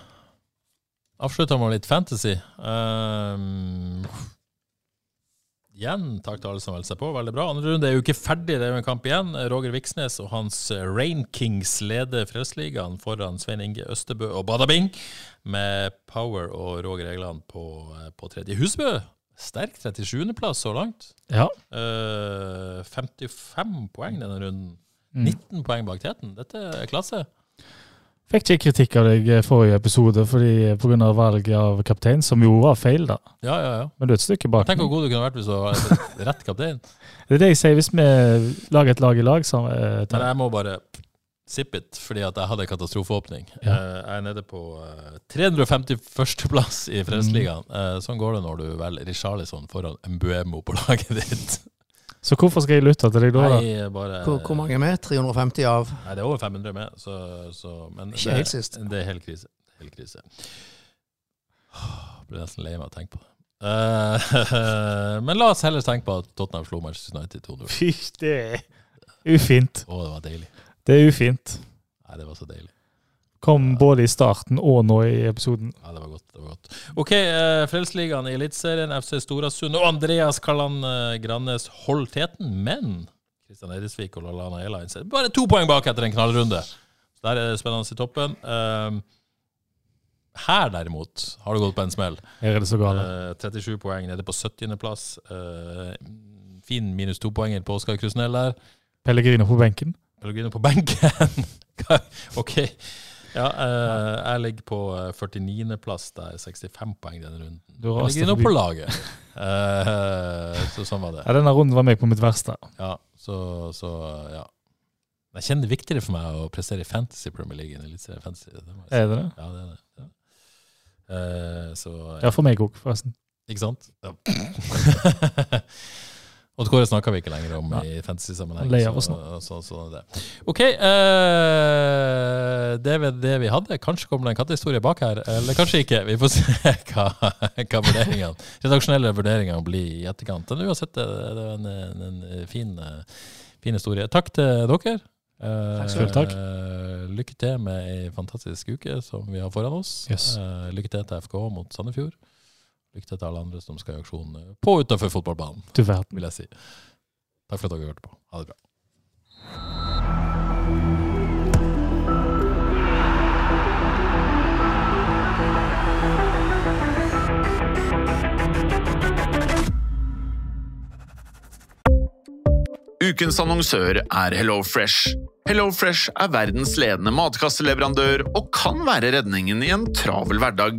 Avslutta med litt fantasy. Um, igjen, takk til alle som meldte seg på. Veldig bra. Andre runde er jo ikke ferdig, det er jo en kamp igjen. Roger Viksnes og hans Rain Kings leder Frelsesligaen foran Svein Inge Østebø og Badabing, med Power og Roger Egeland på, på tredje. Husbø, sterk 37.-plass så langt. Ja. Uh, 55 poeng denne runden. Mm. 19 poeng bak teten. Dette er klasse. Fikk ikke kritikk av deg eh, forrige episode fordi pga. valget av kaptein, som jo var feil, da. Ja, ja, ja. Men du er et stykke bak. Tenk hvor god du kunne vært hvis du var rett kaptein. Det er det jeg sier hvis vi lager et lag i lag. Så, eh, Men jeg må bare zip it, fordi at jeg hadde katastrofeåpning. Ja. Eh, Jeg er nede på eh, 351.-plass i Frelsesligaen. Eh, Sånn går det når du velger Richarlison foran Mbuemo på laget ditt. Så hvorfor skal jeg lytte til deg da? Nei, bare Hvor, hvor mange er med? 350 av Nei, det er over 500 med, så, så men Ikke det, helt sist. Det er helt krise. Helt krise. Jeg ble nesten lei meg av å tenke på det. Uh, men la oss heller tenke på at Tottenham slo Manchester United 2-0. Fy, det er ufint. Å, det var deilig. Det er ufint. Nei, det var så deilig. Kom både i starten og nå i episoden. Ja, det var godt. det var godt. OK, uh, Frelsesligaen i Eliteserien, FC Storasund og Andreas Kalland uh, Grannes holdt teten, men Kristian Eidesvik og Lallana Airlines er bare to poeng bak etter en knallrunde. Så Der er det spennende i toppen. Uh, her derimot har det gått på en smell. Her er det så gale. Eh, 37 poeng nede på 70.-plass. fin minus to poenger på Oskar Krusnell der. Pellegrino på benken. Pellegrino på benken. OK. Ja, eh, jeg ligger på eh, 49.-plass. Det er 65 poeng denne runden. Du jeg ligger forbi. på laget. Eh, så sånn var det. Ja, denne runden var meg på mitt verste. Ja, så, så ja. Jeg kjenner det er viktigere for meg å prestere i Fantasy Premier League enn Eliteserien Fantasy. Det må jeg si. Er det det? Ja, det er det. Ja. Eh, så Ja, for meg òg, forresten. Ikke sant? Ja. Og Kåre snakker vi ikke lenger om i fantasy-sammenheng. Så, så- så- det. OK. eh, det er det vi hadde. Kanskje kommer det en kattehistorie bak her, eller kanskje ikke. Vi får se hva, hva vurderingene, redaksjonelle vurderingene blir i etterkant. Men uansett, det det er en, en, en fin, eh, fin historie. Takk til dere. Eh, Takk skal du ha. eh, lykke til med ei fantastisk uke som vi har foran oss. Yes. Eh, lykke til til FK mot Sandefjord. Lykke til til alle andre som skal i aksjon eh, på og utenfor fotballbanen, Du verden. vil jeg si. Takk for at dere hørte på. Ha det bra. Ukens annonsør er HelloFresh. HelloFresh er verdens ledende matkasseleverandør og kan være redningen i en travel hverdag.